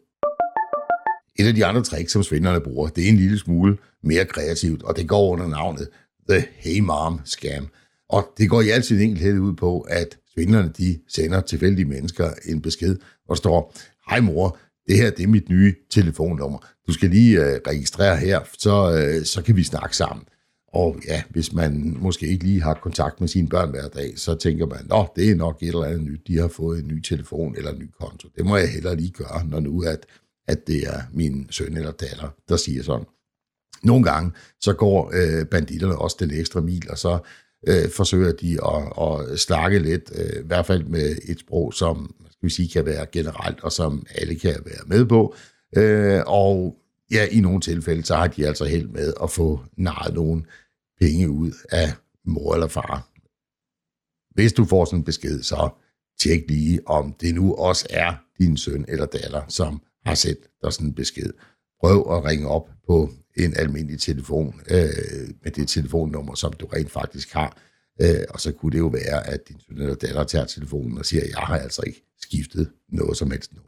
Et af de andre tricks, som svindlerne bruger, det er en lille smule mere kreativt, og det går under navnet The Hey Mom Scam. Og det går i al sin enkelhed ud på, at svindlerne de sender tilfældige mennesker en besked, hvor der står, hej mor, det her det er mit nye telefonnummer. Du skal lige øh, registrere her, så, øh, så kan vi snakke sammen. Og ja, hvis man måske ikke lige har kontakt med sine børn hver dag, så tænker man, nå, det er nok et eller andet nyt, de har fået en ny telefon eller en ny konto. Det må jeg heller lige gøre, når nu at, at det er min søn eller datter, der siger sådan. Nogle gange, så går øh, banditterne også den ekstra mil, og så øh, forsøger de at, at slakke lidt, øh, i hvert fald med et sprog, som skal vi sige, kan være generelt, og som alle kan være med på. Øh, og ja, i nogle tilfælde, så har de altså held med at få narret nogle penge ud af mor eller far. Hvis du får sådan en besked, så tjek lige, om det nu også er din søn eller datter, som har sendt dig sådan en besked. Prøv at ringe op på en almindelig telefon øh, med det telefonnummer, som du rent faktisk har. Øh, og så kunne det jo være, at din søn eller datter tager telefonen og siger, jeg har altså ikke skiftet noget som helst nu.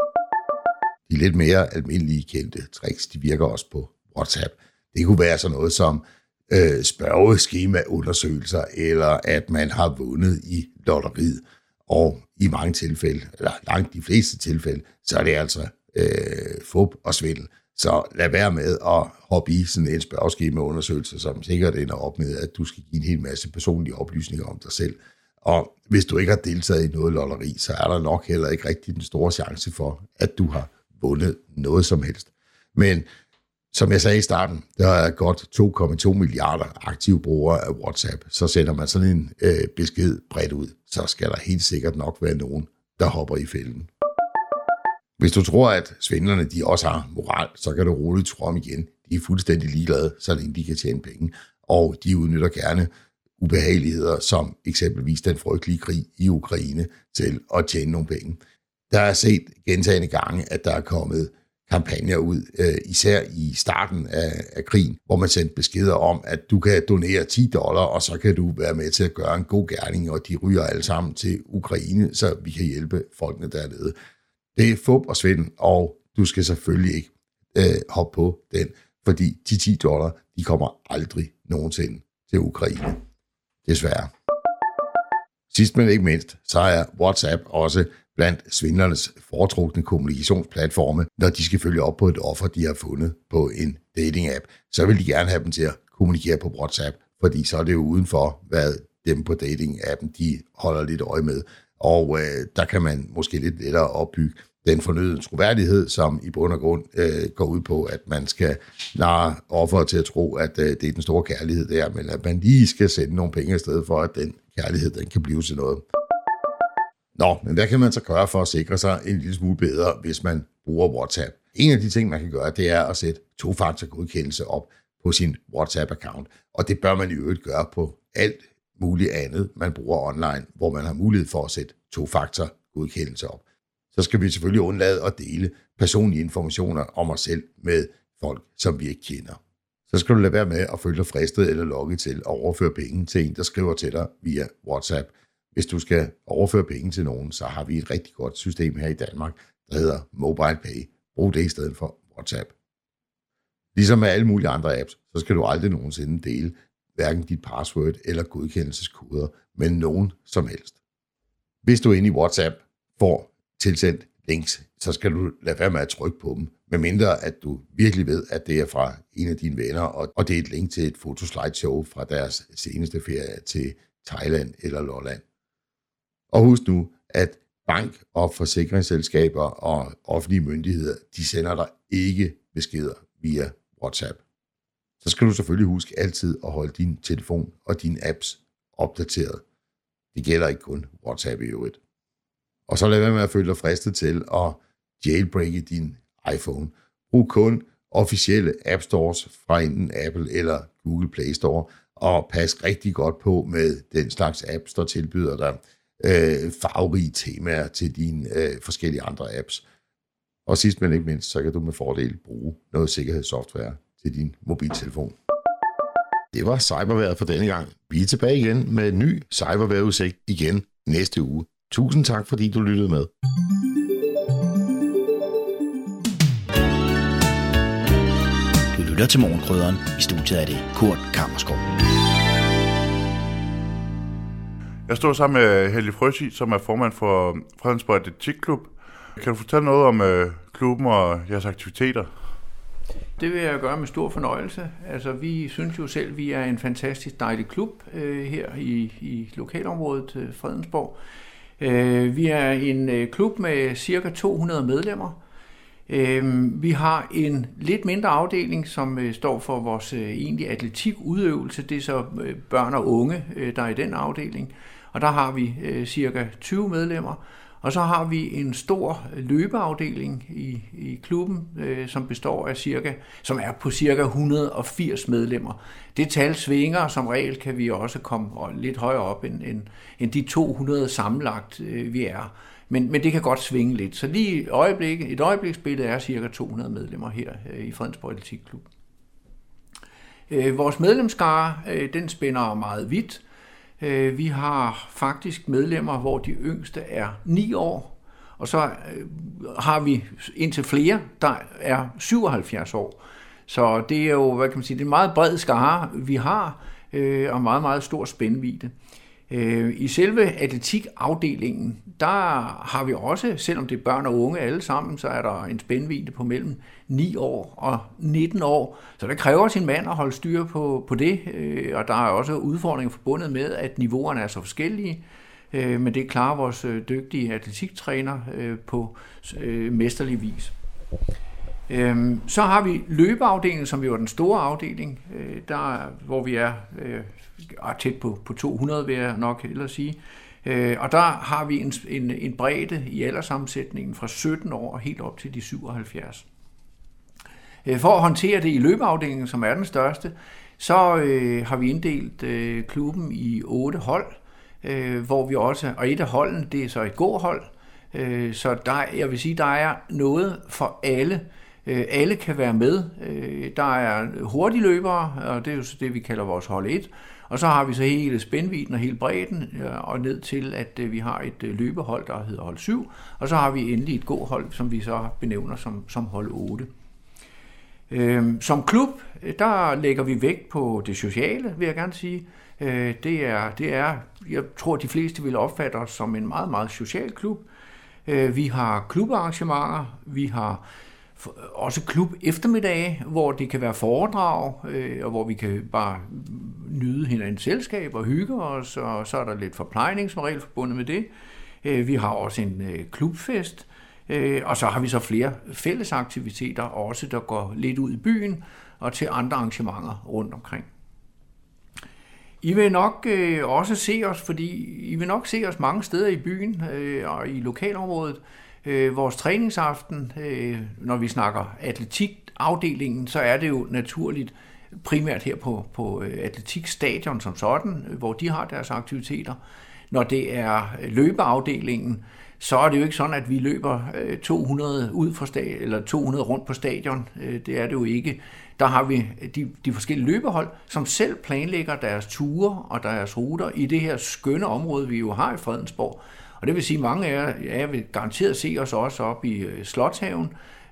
De lidt mere almindelige kendte tricks, de virker også på WhatsApp. Det kunne være sådan noget som øh, spørgeskema-undersøgelser, eller at man har vundet i lotteriet. Og i mange tilfælde, eller langt de fleste tilfælde, så er det altså øh, fup og svindel. Så lad være med at hoppe i sådan en spørgeskemaundersøgelse, som sikkert ender op med, at du skal give en hel masse personlige oplysninger om dig selv. Og hvis du ikke har deltaget i noget lotteri, så er der nok heller ikke rigtig den store chance for, at du har vundet noget som helst. Men som jeg sagde i starten, der er godt 2,2 milliarder aktive brugere af WhatsApp. Så sender man sådan en øh, besked bredt ud, så skal der helt sikkert nok være nogen, der hopper i fælden. Hvis du tror, at svindlerne de også har moral, så kan du roligt tro om igen. De er fuldstændig ligeglade, så længe de kan tjene penge. Og de udnytter gerne ubehageligheder, som eksempelvis den frygtelige krig i Ukraine, til at tjene nogle penge. Der er set gentagende gange, at der er kommet kampagner ud, øh, især i starten af, af krigen, hvor man sendte beskeder om, at du kan donere 10 dollar, og så kan du være med til at gøre en god gerning, og de ryger alle sammen til Ukraine, så vi kan hjælpe folkene dernede. Det er fup og svind, og du skal selvfølgelig ikke øh, hoppe på den, fordi de 10 dollar, de kommer aldrig nogensinde til Ukraine. Desværre. Sidst men ikke mindst, så er WhatsApp også blandt svindlernes foretrukne kommunikationsplatforme, når de skal følge op på et offer, de har fundet på en dating-app. Så vil de gerne have dem til at kommunikere på WhatsApp, fordi så er det jo uden for, hvad dem på dating-appen de holder lidt øje med. Og øh, der kan man måske lidt lettere opbygge den fornødende troværdighed, som i bund og grund øh, går ud på, at man skal narre offeret til at tro, at øh, det er den store kærlighed der, men at man lige skal sende nogle penge afsted for, at den kærlighed den kan blive til noget. Nå, men hvad kan man så gøre for at sikre sig en lille smule bedre, hvis man bruger WhatsApp? En af de ting, man kan gøre, det er at sætte tofaktorgodkendelse godkendelse op på sin WhatsApp-account. Og det bør man i øvrigt gøre på alt muligt andet, man bruger online, hvor man har mulighed for at sætte tofaktorgodkendelse godkendelse op. Så skal vi selvfølgelig undlade at dele personlige informationer om os selv med folk, som vi ikke kender. Så skal du lade være med at føle dig fristet eller logge til at overføre penge til en, der skriver til dig via WhatsApp. Hvis du skal overføre penge til nogen, så har vi et rigtig godt system her i Danmark, der hedder MobilePay. Brug det i stedet for WhatsApp. Ligesom med alle mulige andre apps, så skal du aldrig nogensinde dele hverken dit password eller godkendelseskoder med nogen som helst. Hvis du inde i WhatsApp får tilsendt links, så skal du lade være med at trykke på dem, medmindre at du virkelig ved, at det er fra en af dine venner, og, og det er et link til et fotoslideshow fra deres seneste ferie til Thailand eller Lolland. Og husk nu, at bank- og forsikringsselskaber og offentlige myndigheder, de sender dig ikke beskeder via WhatsApp. Så skal du selvfølgelig huske altid at holde din telefon og dine apps opdateret. Det gælder ikke kun WhatsApp i øvrigt. Og så lad være med at føle dig fristet til at jailbreake din iPhone. Brug kun officielle App Stores fra enten Apple eller Google Play Store, og pas rigtig godt på med den slags apps, der tilbyder dig øh, farverige temaer til dine øh, forskellige andre apps. Og sidst men ikke mindst, så kan du med fordel bruge noget sikkerhedssoftware til din mobiltelefon. Det var cyberværet for denne gang. Vi er tilbage igen med en ny cyberværetudsigt igen næste uge. Tusind tak, fordi du lyttede med. Du lytter til Morgenkrydderen. I studiet er det Kurt Kammerskov. Jeg står sammen med Helge Frøsi, som er formand for Fredensborg Atletikklub. Kan du fortælle noget om øh, klubben og jeres aktiviteter? Det vil jeg gøre med stor fornøjelse. Altså, vi synes jo selv, at vi er en fantastisk dejlig klub øh, her i, i lokalområdet øh, Fredensborg. Øh, vi er en øh, klub med cirka 200 medlemmer. Øh, vi har en lidt mindre afdeling, som øh, står for vores øh, egentlige atletikudøvelse. Det er så øh, børn og unge, øh, der er i den afdeling. Og der har vi øh, cirka 20 medlemmer. Og så har vi en stor løbeafdeling i, i klubben, øh, som består af cirka, som er på cirka 180 medlemmer. Det tal svinger, som regel kan vi også komme lidt højere op end, end, end de 200 sammenlagt, øh, vi er. Men, men det kan godt svinge lidt. Så lige øjeblik, et øjebliksbillede er cirka 200 medlemmer her øh, i Fredensborg Atletikklub. Øh, vores medlemskare, øh, den spænder meget vidt. Øh, vi har faktisk medlemmer, hvor de yngste er 9 år, og så øh, har vi indtil flere, der er 77 år. Så det er jo, hvad kan man sige, det er en meget bred skare, vi har, øh, og meget, meget stor spændvidde. Øh, I selve atletikafdelingen, der har vi også, selvom det er børn og unge alle sammen, så er der en spændvidde på mellem 9 år og 19 år. Så det kræver sin mand at holde styr på, på det, øh, og der er også udfordringer forbundet med, at niveauerne er så forskellige. Øh, men det klarer vores dygtige atletiktræner på mesterlig vis. Øhm, så har vi løbeafdelingen, som jo er den store afdeling, øh, der, hvor vi er øh, tæt på, på 200, vil jeg nok hellere sige. Øh, og der har vi en, en, en bredde i alderssammensætningen fra 17 år og helt op til de 77. For at håndtere det i løbeafdelingen, som er den største, så øh, har vi inddelt øh, klubben i otte hold, øh, hvor vi også, og et af holdene, det er så et gåhold, øh, så der, jeg vil sige, der er noget for alle. Øh, alle kan være med. Øh, der er hurtige løbere, og det er jo så det, vi kalder vores hold 1, og så har vi så hele spændviden og hele bredden, øh, og ned til, at øh, vi har et øh, løbehold, der hedder hold 7, og så har vi endelig et gåhold, som vi så benævner som, som hold 8. Som klub, der lægger vi vægt på det sociale, vil jeg gerne sige. Det, er, det er, jeg tror, de fleste vil opfatte os som en meget, meget social klub. Vi har klubarrangementer, vi har også klub eftermiddage, hvor det kan være foredrag, øh, og hvor vi kan bare nyde hinandens selskab og hygge os, og så er der lidt forplejning som regel forbundet med det. Øh, vi har også en øh, klubfest, Øh, og så har vi så flere fællesaktiviteter også, der går lidt ud i byen og til andre arrangementer rundt omkring. I vil nok øh, også se os, fordi I vil nok se os mange steder i byen øh, og i lokalområdet. Øh, Øh, vores træningsaften, øh, når vi snakker atletikafdelingen, så er det jo naturligt primært her på, på øh, atletikstadion som sådan, øh, hvor de har deres aktiviteter. Når det er løbeafdelingen, så er det jo ikke sådan, at vi løber 200 ud fra stadion, eller 200 rundt på stadion. Det er det jo ikke. Der har vi de, de forskellige løbehold, som selv planlægger deres ture og deres ruter i det her skønne område, vi jo har i Fredensborg. Og det vil sige, at mange af jer vil garanteret se os også op i øh,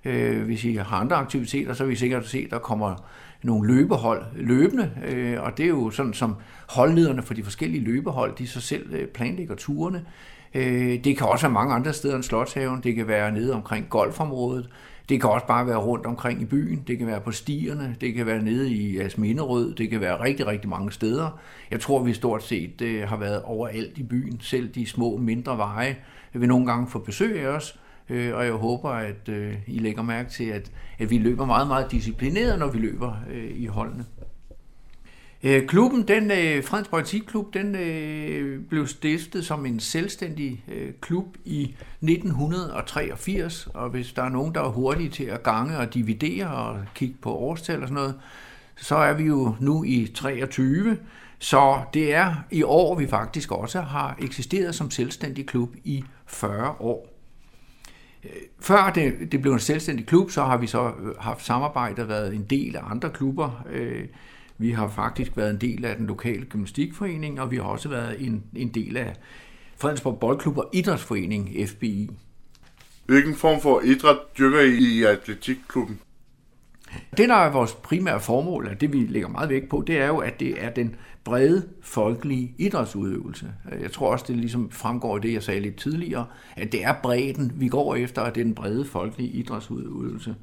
øh Hvis I har andre aktiviteter, så vil I sikkert se, at der kommer nogle løbehold løbende, øh, og det er jo sådan, som holdlederne for de forskellige løbehold, de så selv øh, planlægger turene. Øh, det kan også være mange andre steder end Slotshaven. Det kan være nede omkring golfområdet. Det kan også bare være rundt omkring i byen. Det kan være på stierne. Det kan være nede i Asminderød. Det kan være rigtig, rigtig mange steder. Jeg tror, vi stort set øh, har været overalt i byen. Selv de små, mindre veje vil nogle gange få besøg af os. Øh, og jeg håber, at øh, I lægger mærke til, at, at vi løber meget, meget disciplineret, når vi løber øh, i holdene. Øh, klubben, den øh, Fredensborg den øh, blev stiftet som en selvstændig øh, klub i 1983, og hvis der er nogen, der er hurtige til at gange og dividere og kigge på årstal og sådan noget, så er vi jo nu i 23, så det er i år, vi faktisk også har eksisteret som selvstændig klub i 40 år. Øh, før det, det blev en selvstændig klub, så har vi så øh, haft samarbejde og været en del af andre klubber. Øh, vi har faktisk været en del af den lokale gymnastikforening, og vi har også været en, en del af Fredensborg Boldklub og Idrætsforening, FBI. Hvilken form for idræt dyrker I i atletikklubben? Det, der er vores primære formål, og det vi lægger meget vægt på, det er jo, at det er den brede folkelige idrætsudøvelse. Jeg tror også, det ligesom fremgår af det, jeg sagde lidt tidligere, at det er bredden, vi går efter, at det er den brede folkelige idrætsudøvelse.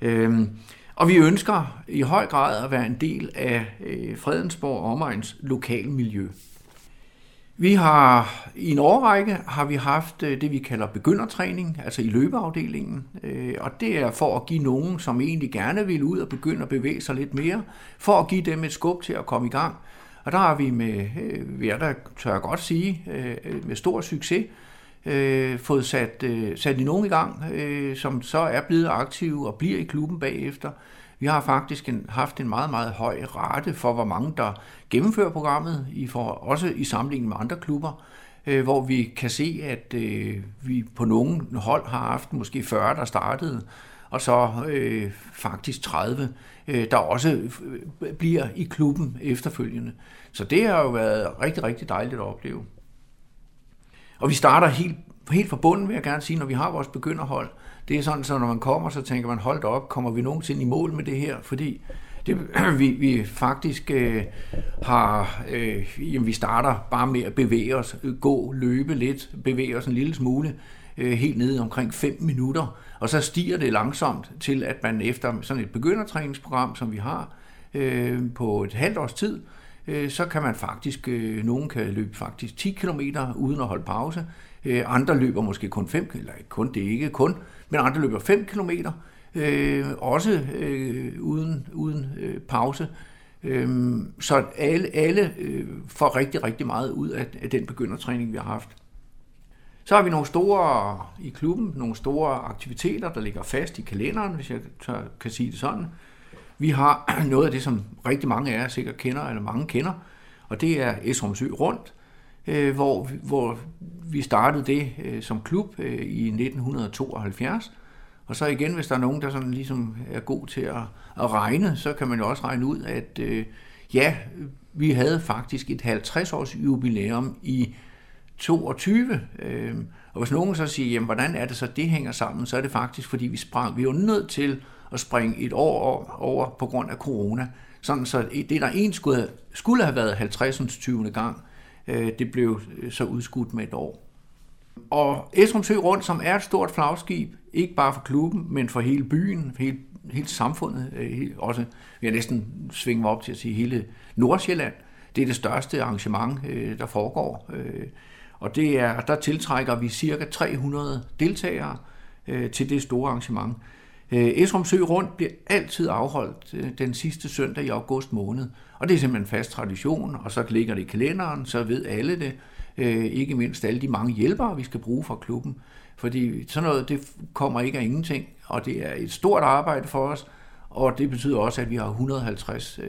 Øhm, og vi ønsker i høj grad at være en del af øh, Fredensborg omegns lokalmiljø. Vi har i en årrække har vi haft øh, det, vi kalder begyndertræning, altså i løbeafdelingen. Øh, og det er for at give nogen, som egentlig gerne vil ud og begynde at bevæge sig lidt mere, for at give dem et skub til at komme i gang. Og der har vi med, vil jeg da tør jeg godt sige, med stor succes Øh, fået sat, øh, sat i nogen i gang, øh, som så er blevet aktive og bliver i klubben bagefter. Vi har faktisk en, haft en meget, meget høj rate for, hvor mange der gennemfører programmet, i for, også i sammenligning med andre klubber, øh, hvor vi kan se, at øh, vi på nogle hold har haft måske 40, der startede, og så øh, faktisk 30, øh, der også bliver i klubben efterfølgende. Så det har jo været rigtig, rigtig dejligt at opleve. Og vi starter helt, helt fra bunden, vil jeg gerne sige, når vi har vores begynderhold, det er sådan, så når man kommer, så tænker man, hold da op, kommer vi nogensinde i mål med det her? Fordi det, vi, vi faktisk øh, har, øh, jamen, vi starter bare med at bevæge os, øh, gå, løbe lidt, bevæge os en lille smule, øh, helt ned omkring 5 minutter, og så stiger det langsomt til, at man efter sådan et begyndertræningsprogram, som vi har øh, på et halvt års tid, øh, Øh, så kan man faktisk, øh, nogen kan løbe faktisk 10 km uden at holde pause, øh, andre løber måske kun 5 eller ikke kun, det er ikke kun, men andre løber 5 km, øh, også øh, uden, uden øh, pause. Øh, så alle, alle øh, får rigtig, rigtig meget ud af, af den begyndertræning, vi har haft. Så har vi nogle store i klubben, nogle store aktiviteter, der ligger fast i kalenderen, hvis jeg tør, kan sige det sådan. Vi har noget af det, som rigtig mange af jer sikkert kender, eller mange kender, og det er Esrumsø Rundt, øh, hvor, hvor vi startede det øh, som klub øh, i 1972. Og så igen, hvis der er nogen, der sådan ligesom er god til at, at regne, så kan man jo også regne ud, at øh, ja, vi havde faktisk et 50-års jubilæum i 22. Øh, og hvis nogen så siger, jamen hvordan er det så, det hænger sammen, så er det faktisk, fordi vi sprang, vi var nødt til at springe et år over på grund af corona. Sådan så det, der en skulle, skulle have været 50. 20. gang, øh, det blev øh, så udskudt med et år. Og Esrumsø Rundt, som er et stort flagskib, ikke bare for klubben, men for hele byen, for hele, hele samfundet, øh, også, vi næsten næsten mig op til at sige hele Nordsjælland. Det er det største arrangement, der foregår. Og det er, der tiltrækker vi cirka 300 deltagere til det store arrangement. Øh, Esrum Sø Rundt bliver altid afholdt øh, den sidste søndag i august måned. Og det er simpelthen en fast tradition, og så ligger det i kalenderen, så ved alle det. Øh, ikke mindst alle de mange hjælpere, vi skal bruge fra klubben. Fordi sådan noget, det kommer ikke af ingenting, og det er et stort arbejde for os, og det betyder også, at vi har 150,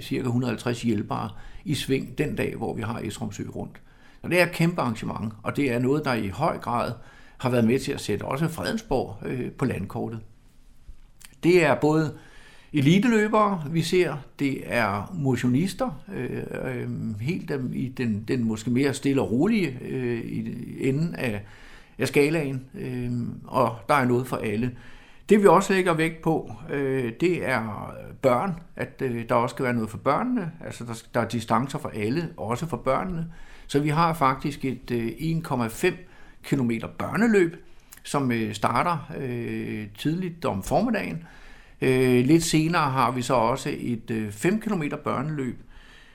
cirka 150 hjælpere i sving den dag, hvor vi har Esrumsø rundt. Og det er et kæmpe arrangement, og det er noget, der i høj grad har været med til at sætte også Fredensborg på landkortet. Det er både eliteløbere, vi ser. Det er motionister, øh, øh, helt dem i den, den måske mere stille og rolige øh, i enden af, af skalaen, øh, og der er noget for alle. Det vi også lægger vægt på, øh, det er børn, at øh, der også skal være noget for børnene, altså der, der er distancer for alle, også for børnene. Så vi har faktisk et øh, 1,5 km børneløb, som øh, starter øh, tidligt om formiddagen. Øh, lidt senere har vi så også et øh, 5 km børneløb,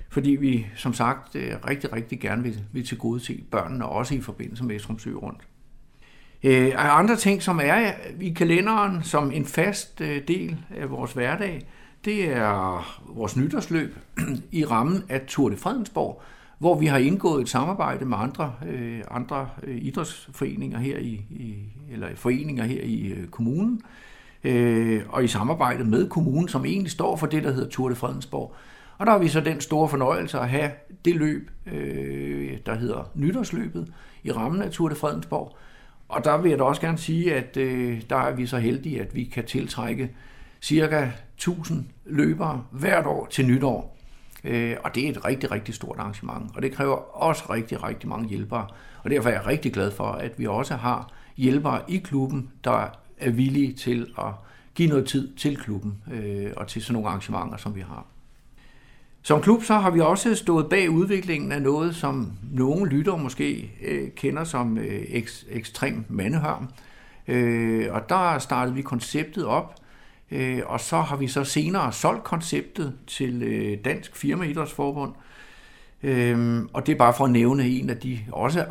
fordi vi som sagt øh, rigtig, rigtig gerne vil, vil til gode se børnene, også i forbindelse med Estrumsø rundt. Øh, andre ting, som er i kalenderen som en fast øh, del af vores hverdag, det er vores nytårsløb i rammen af Tour de Fredensborg, hvor vi har indgået et samarbejde med andre, øh, andre øh, idrætsforeninger her i, i eller foreninger her i øh, kommunen, øh, og i samarbejde med kommunen, som egentlig står for det, der hedder Tour de Fredensborg. Og der har vi så den store fornøjelse at have det løb, øh, der hedder Nytårsløbet, i rammen af Tour de Fredensborg. Og der vil jeg da også gerne sige, at øh, der er vi så heldige, at vi kan tiltrække cirka 1000 løbere hvert år til nytår. Øh, og det er et rigtig, rigtig stort arrangement, og det kræver også rigtig, rigtig mange hjælpere. Og derfor er jeg rigtig glad for, at vi også har hjælpere i klubben, der er villige til at give noget tid til klubben øh, og til sådan nogle arrangementer, som vi har. Som klub så har vi også stået bag udviklingen af noget, som nogle lytter måske øh, kender som øh, ek, ekstrem mandehørm. Øh, og der startede vi konceptet op, øh, og så har vi så senere solgt konceptet til øh, Dansk Firma Idrætsforbund. Øh, og det er bare for at nævne en af de også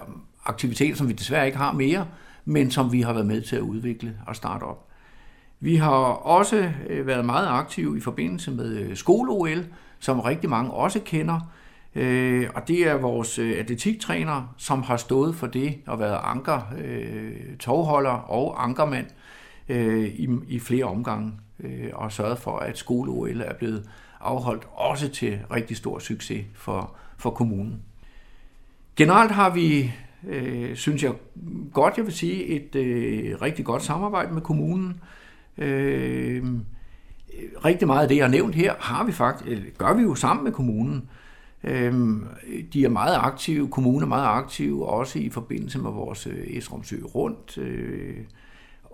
aktiviteter, som vi desværre ikke har mere, men som vi har været med til at udvikle og starte op. Vi har også øh, været meget aktive i forbindelse med øh, skole-OL, som rigtig mange også kender. Øh, og det er vores atletiktræner, som har stået for det og været anker, tovholder og ankermand i, i flere omgange Øh, og sørget for, at skole-OL er blevet afholdt også til rigtig stor succes for, for kommunen. Generelt har vi øh, synes jeg godt, jeg vil sige, et øh, rigtig godt samarbejde med kommunen. Øh, rigtig meget af det, jeg har nævnt her, har vi faktisk, øh, gør vi jo sammen med kommunen. Øh, de er meget aktive, kommunen er meget aktiv, også i forbindelse med vores øh, Esrumsø rundt. Øh,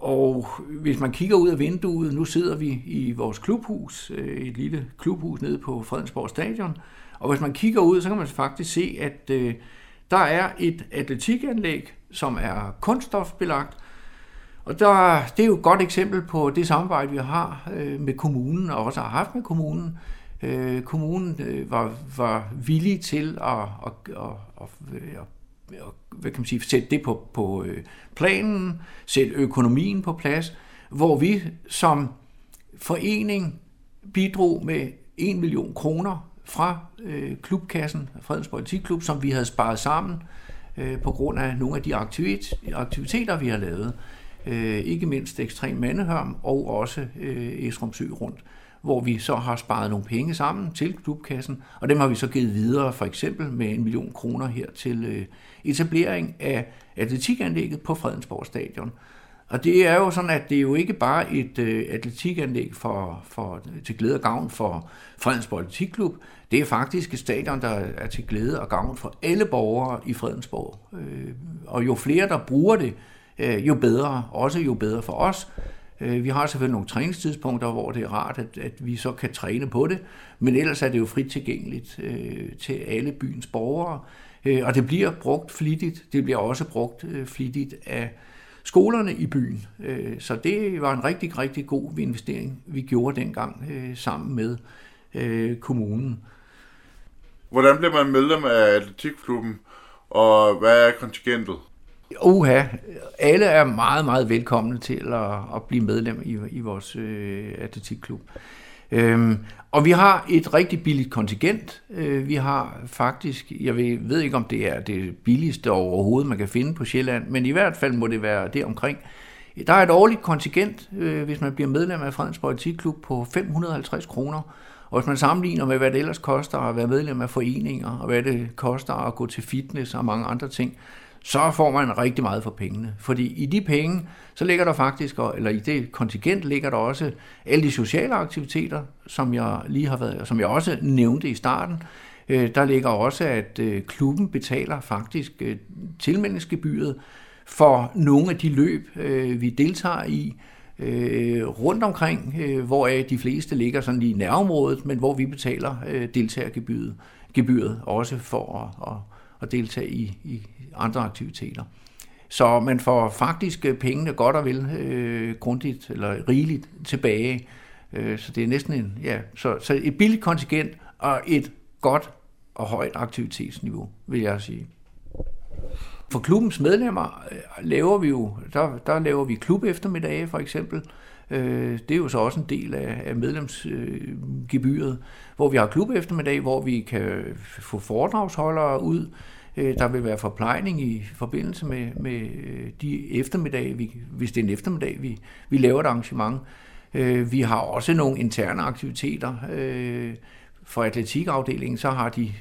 og hvis man kigger ud af vinduet, nu sidder vi i vores klubhus, øh, et lille klubhus nede på Fredensborg Stadion, og hvis man kigger ud, så kan man faktisk se, at øh, der er et atletikanlæg, som er kunststofbelagt, og der, det er jo et godt eksempel på det samarbejde, vi har øh, med kommunen, og også har haft med kommunen. Øh, kommunen øh, var, var villig til at, at, at, at, at, at hvad kan man sige, sætte det på, på øh, planen, sætte økonomien på plads, hvor vi som forening bidrog med 1 million kroner fra øh, klubkassen, Fredens Politikklub, som vi havde sparet sammen øh, på grund af nogle af de aktivit- aktiviteter, vi har lavet. Øh, ikke mindst Ekstrem Mandehørm og også øh, Esrumsø rundt hvor vi så har sparet nogle penge sammen til klubkassen, og dem har vi så givet videre for eksempel med en million kroner her til øh, etablering af atletikanlægget på Fredensborg Stadion. Og det er jo sådan, at det er jo ikke bare et øh, atletikanlæg for, for, til glæde og gavn for Fredensborg Atletikklub. Det er faktisk et stadion, der er til glæde og gavn for alle borgere i Fredensborg. Øh, og jo flere, der bruger det, øh, jo bedre. Også jo bedre for os. Øh, vi har selvfølgelig nogle træningstidspunkter, hvor det er rart, at, at vi så kan træne på det. Men ellers er det jo frit tilgængeligt øh, til alle byens borgere. Øh, og det bliver brugt flittigt. Det bliver også brugt øh, flittigt af skolerne i byen. Øh, så det var en rigtig, rigtig god investering, vi gjorde dengang øh, sammen med øh, kommunen. Hvordan bliver man medlem af atletikklubben, og hvad er kontingentet? Uha, alle er meget, meget velkomne til at, at blive medlem i, i vores øh, atletikklub. Øhm, og vi har et rigtig billigt kontingent. Øh, vi har faktisk, jeg ved, ved ikke om det er det billigste overhovedet, man kan finde på Sjælland, men i hvert fald må det være det omkring. Der er et årligt kontingent, øh, hvis man bliver medlem af Fredensborg Atletikklub på 550 kroner. Og hvis man sammenligner med, hvad det ellers koster at være medlem af foreninger, og hvad det koster at gå til fitness og mange andre ting, så får man rigtig meget for pengene. Fordi i de penge, så ligger der faktisk, eller i det kontingent ligger der også alle de sociale aktiviteter, som jeg lige har været, som jeg også nævnte i starten. Øh, der ligger også, at øh, klubben betaler faktisk øh, tilmeldingsgebyret for nogle af de løb, vi deltager i, rundt omkring, hvor de fleste ligger sådan i nærområdet, men hvor vi betaler deltagergebyret gebyret også for at, at at deltage i, i andre aktiviteter. Så man får faktisk øh, pengene godt og vel øh, grundigt eller rigeligt tilbage. Øh, så det er næsten en, ja, så, så et billigt kontingent og et godt og højt aktivitetsniveau, vil jeg sige. For klubbens medlemmer øh, laver vi jo, der, der laver vi klub eftermiddage for eksempel. Øh, det er jo så også en del af, af medlemsgebyret, hvor vi har klub eftermiddag, hvor vi kan få foredragsholdere ud. Øh, der vil være forplejning i forbindelse med, med øh, de eftermiddage, vi, hvis det er en eftermiddag, vi, vi laver et arrangement. Øh, vi har også nogle interne aktiviteter. For atletikafdelingen, så har de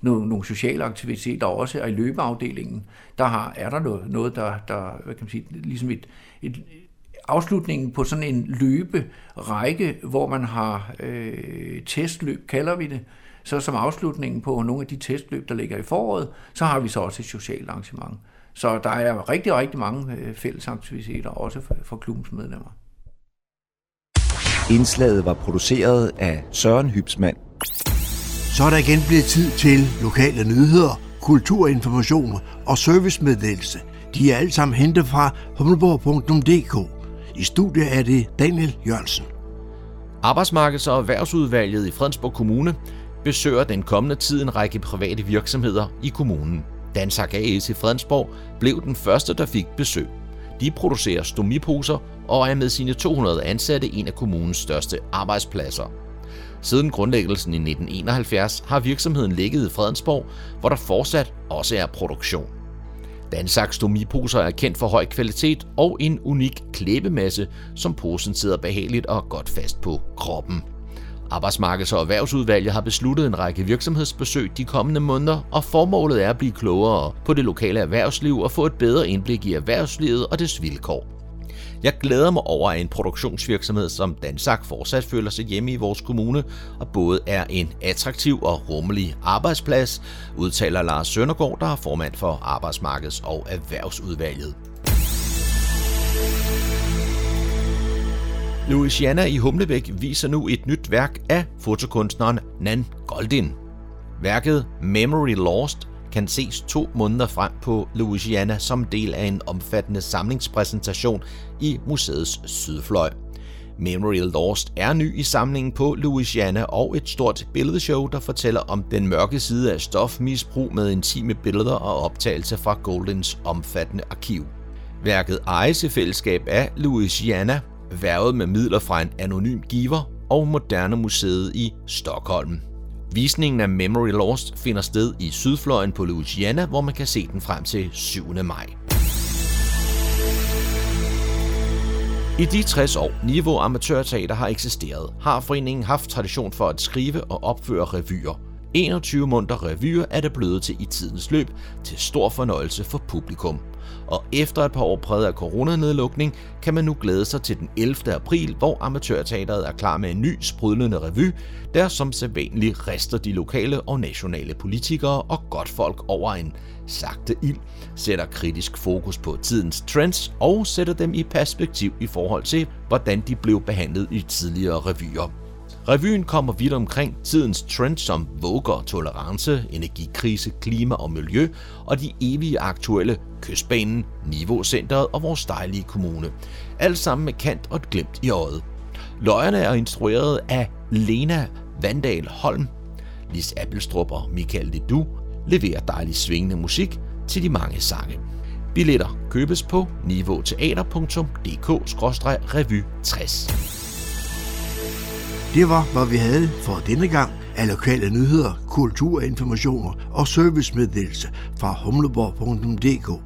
nogle, nogle sociale aktiviteter også, og i løbeafdelingen, der har, er der noget, noget der, der hvad kan man sige, ligesom et, et, afslutningen på sådan en løberække, hvor man har øh, testløb, kalder vi det, så som afslutningen på nogle af de testløb, der ligger i foråret, så har vi så også et socialt arrangement. Så der er rigtig, rigtig mange øh, fælles aktiviteter, også for, for klubbens medlemmer. Indslaget var produceret af Søren Hybsmand. Så er der igen blevet tid til lokale nyheder, kulturinformation og servicemeddelelse. De er alle sammen hentet fra humleborg.dk. I studiet er det Daniel Jørgensen. Arbejdsmarkeds- og erhvervsudvalget i Fredensborg Kommune besøger den kommende tid en række private virksomheder i kommunen. Dansak AS i Fredensborg blev den første, der fik besøg. De producerer stomiposer og er med sine 200 ansatte en af kommunens største arbejdspladser. Siden grundlæggelsen i 1971 har virksomheden ligget i Fredensborg, hvor der fortsat også er produktion. Dansak stomiposer er kendt for høj kvalitet og en unik klæbemasse, som posen sidder behageligt og godt fast på kroppen. Arbejdsmarkeds- og Erhvervsudvalget har besluttet en række virksomhedsbesøg de kommende måneder, og formålet er at blive klogere på det lokale erhvervsliv og få et bedre indblik i erhvervslivet og dets vilkår. Jeg glæder mig over, at en produktionsvirksomhed som Dansak fortsat føler sig hjemme i vores kommune, og både er en attraktiv og rummelig arbejdsplads, udtaler Lars Søndergaard, der er formand for Arbejdsmarkeds- og Erhvervsudvalget. Louisiana i Humlebæk viser nu et nyt værk af fotokunstneren Nan Goldin. Værket Memory Lost kan ses to måneder frem på Louisiana som del af en omfattende samlingspræsentation i museets sydfløj. Memory Lost er ny i samlingen på Louisiana og et stort billedshow, der fortæller om den mørke side af stofmisbrug med intime billeder og optagelser fra Goldens omfattende arkiv. Værket ejes i fællesskab af Louisiana, værvet med midler fra en anonym giver og Moderne Museet i Stockholm. Visningen af Memory Lost finder sted i sydfløjen på Louisiana, hvor man kan se den frem til 7. maj. I de 60 år, Niveau Amatørteater har eksisteret, har foreningen haft tradition for at skrive og opføre revyer. 21 munter revyer er det blevet til i tidens løb, til stor fornøjelse for publikum og efter et par år præget af coronanedlukning, kan man nu glæde sig til den 11. april, hvor Amatørteateret er klar med en ny sprudlende revy, der som sædvanligt rester de lokale og nationale politikere og godt folk over en sagte ild, sætter kritisk fokus på tidens trends og sætter dem i perspektiv i forhold til, hvordan de blev behandlet i tidligere revyer. Revyen kommer vidt omkring tidens trends som våger, tolerance, energikrise, klima og miljø, og de evige aktuelle kystbanen, Niveaucenteret og vores dejlige kommune. Alt sammen med kant og et glimt i øjet. Løjerne er instrueret af Lena Vandal Holm. Lis Appelstrup og Michael Ledoux leverer dejlig svingende musik til de mange sange. Billetter købes på niveauteater.dk-revy 60. Det var, hvad vi havde for denne gang af lokale nyheder, kulturinformationer og servicemeddelelse fra humleborg.dk.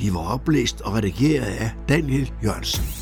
De var oplæst og redigeret af Daniel Jørgensen.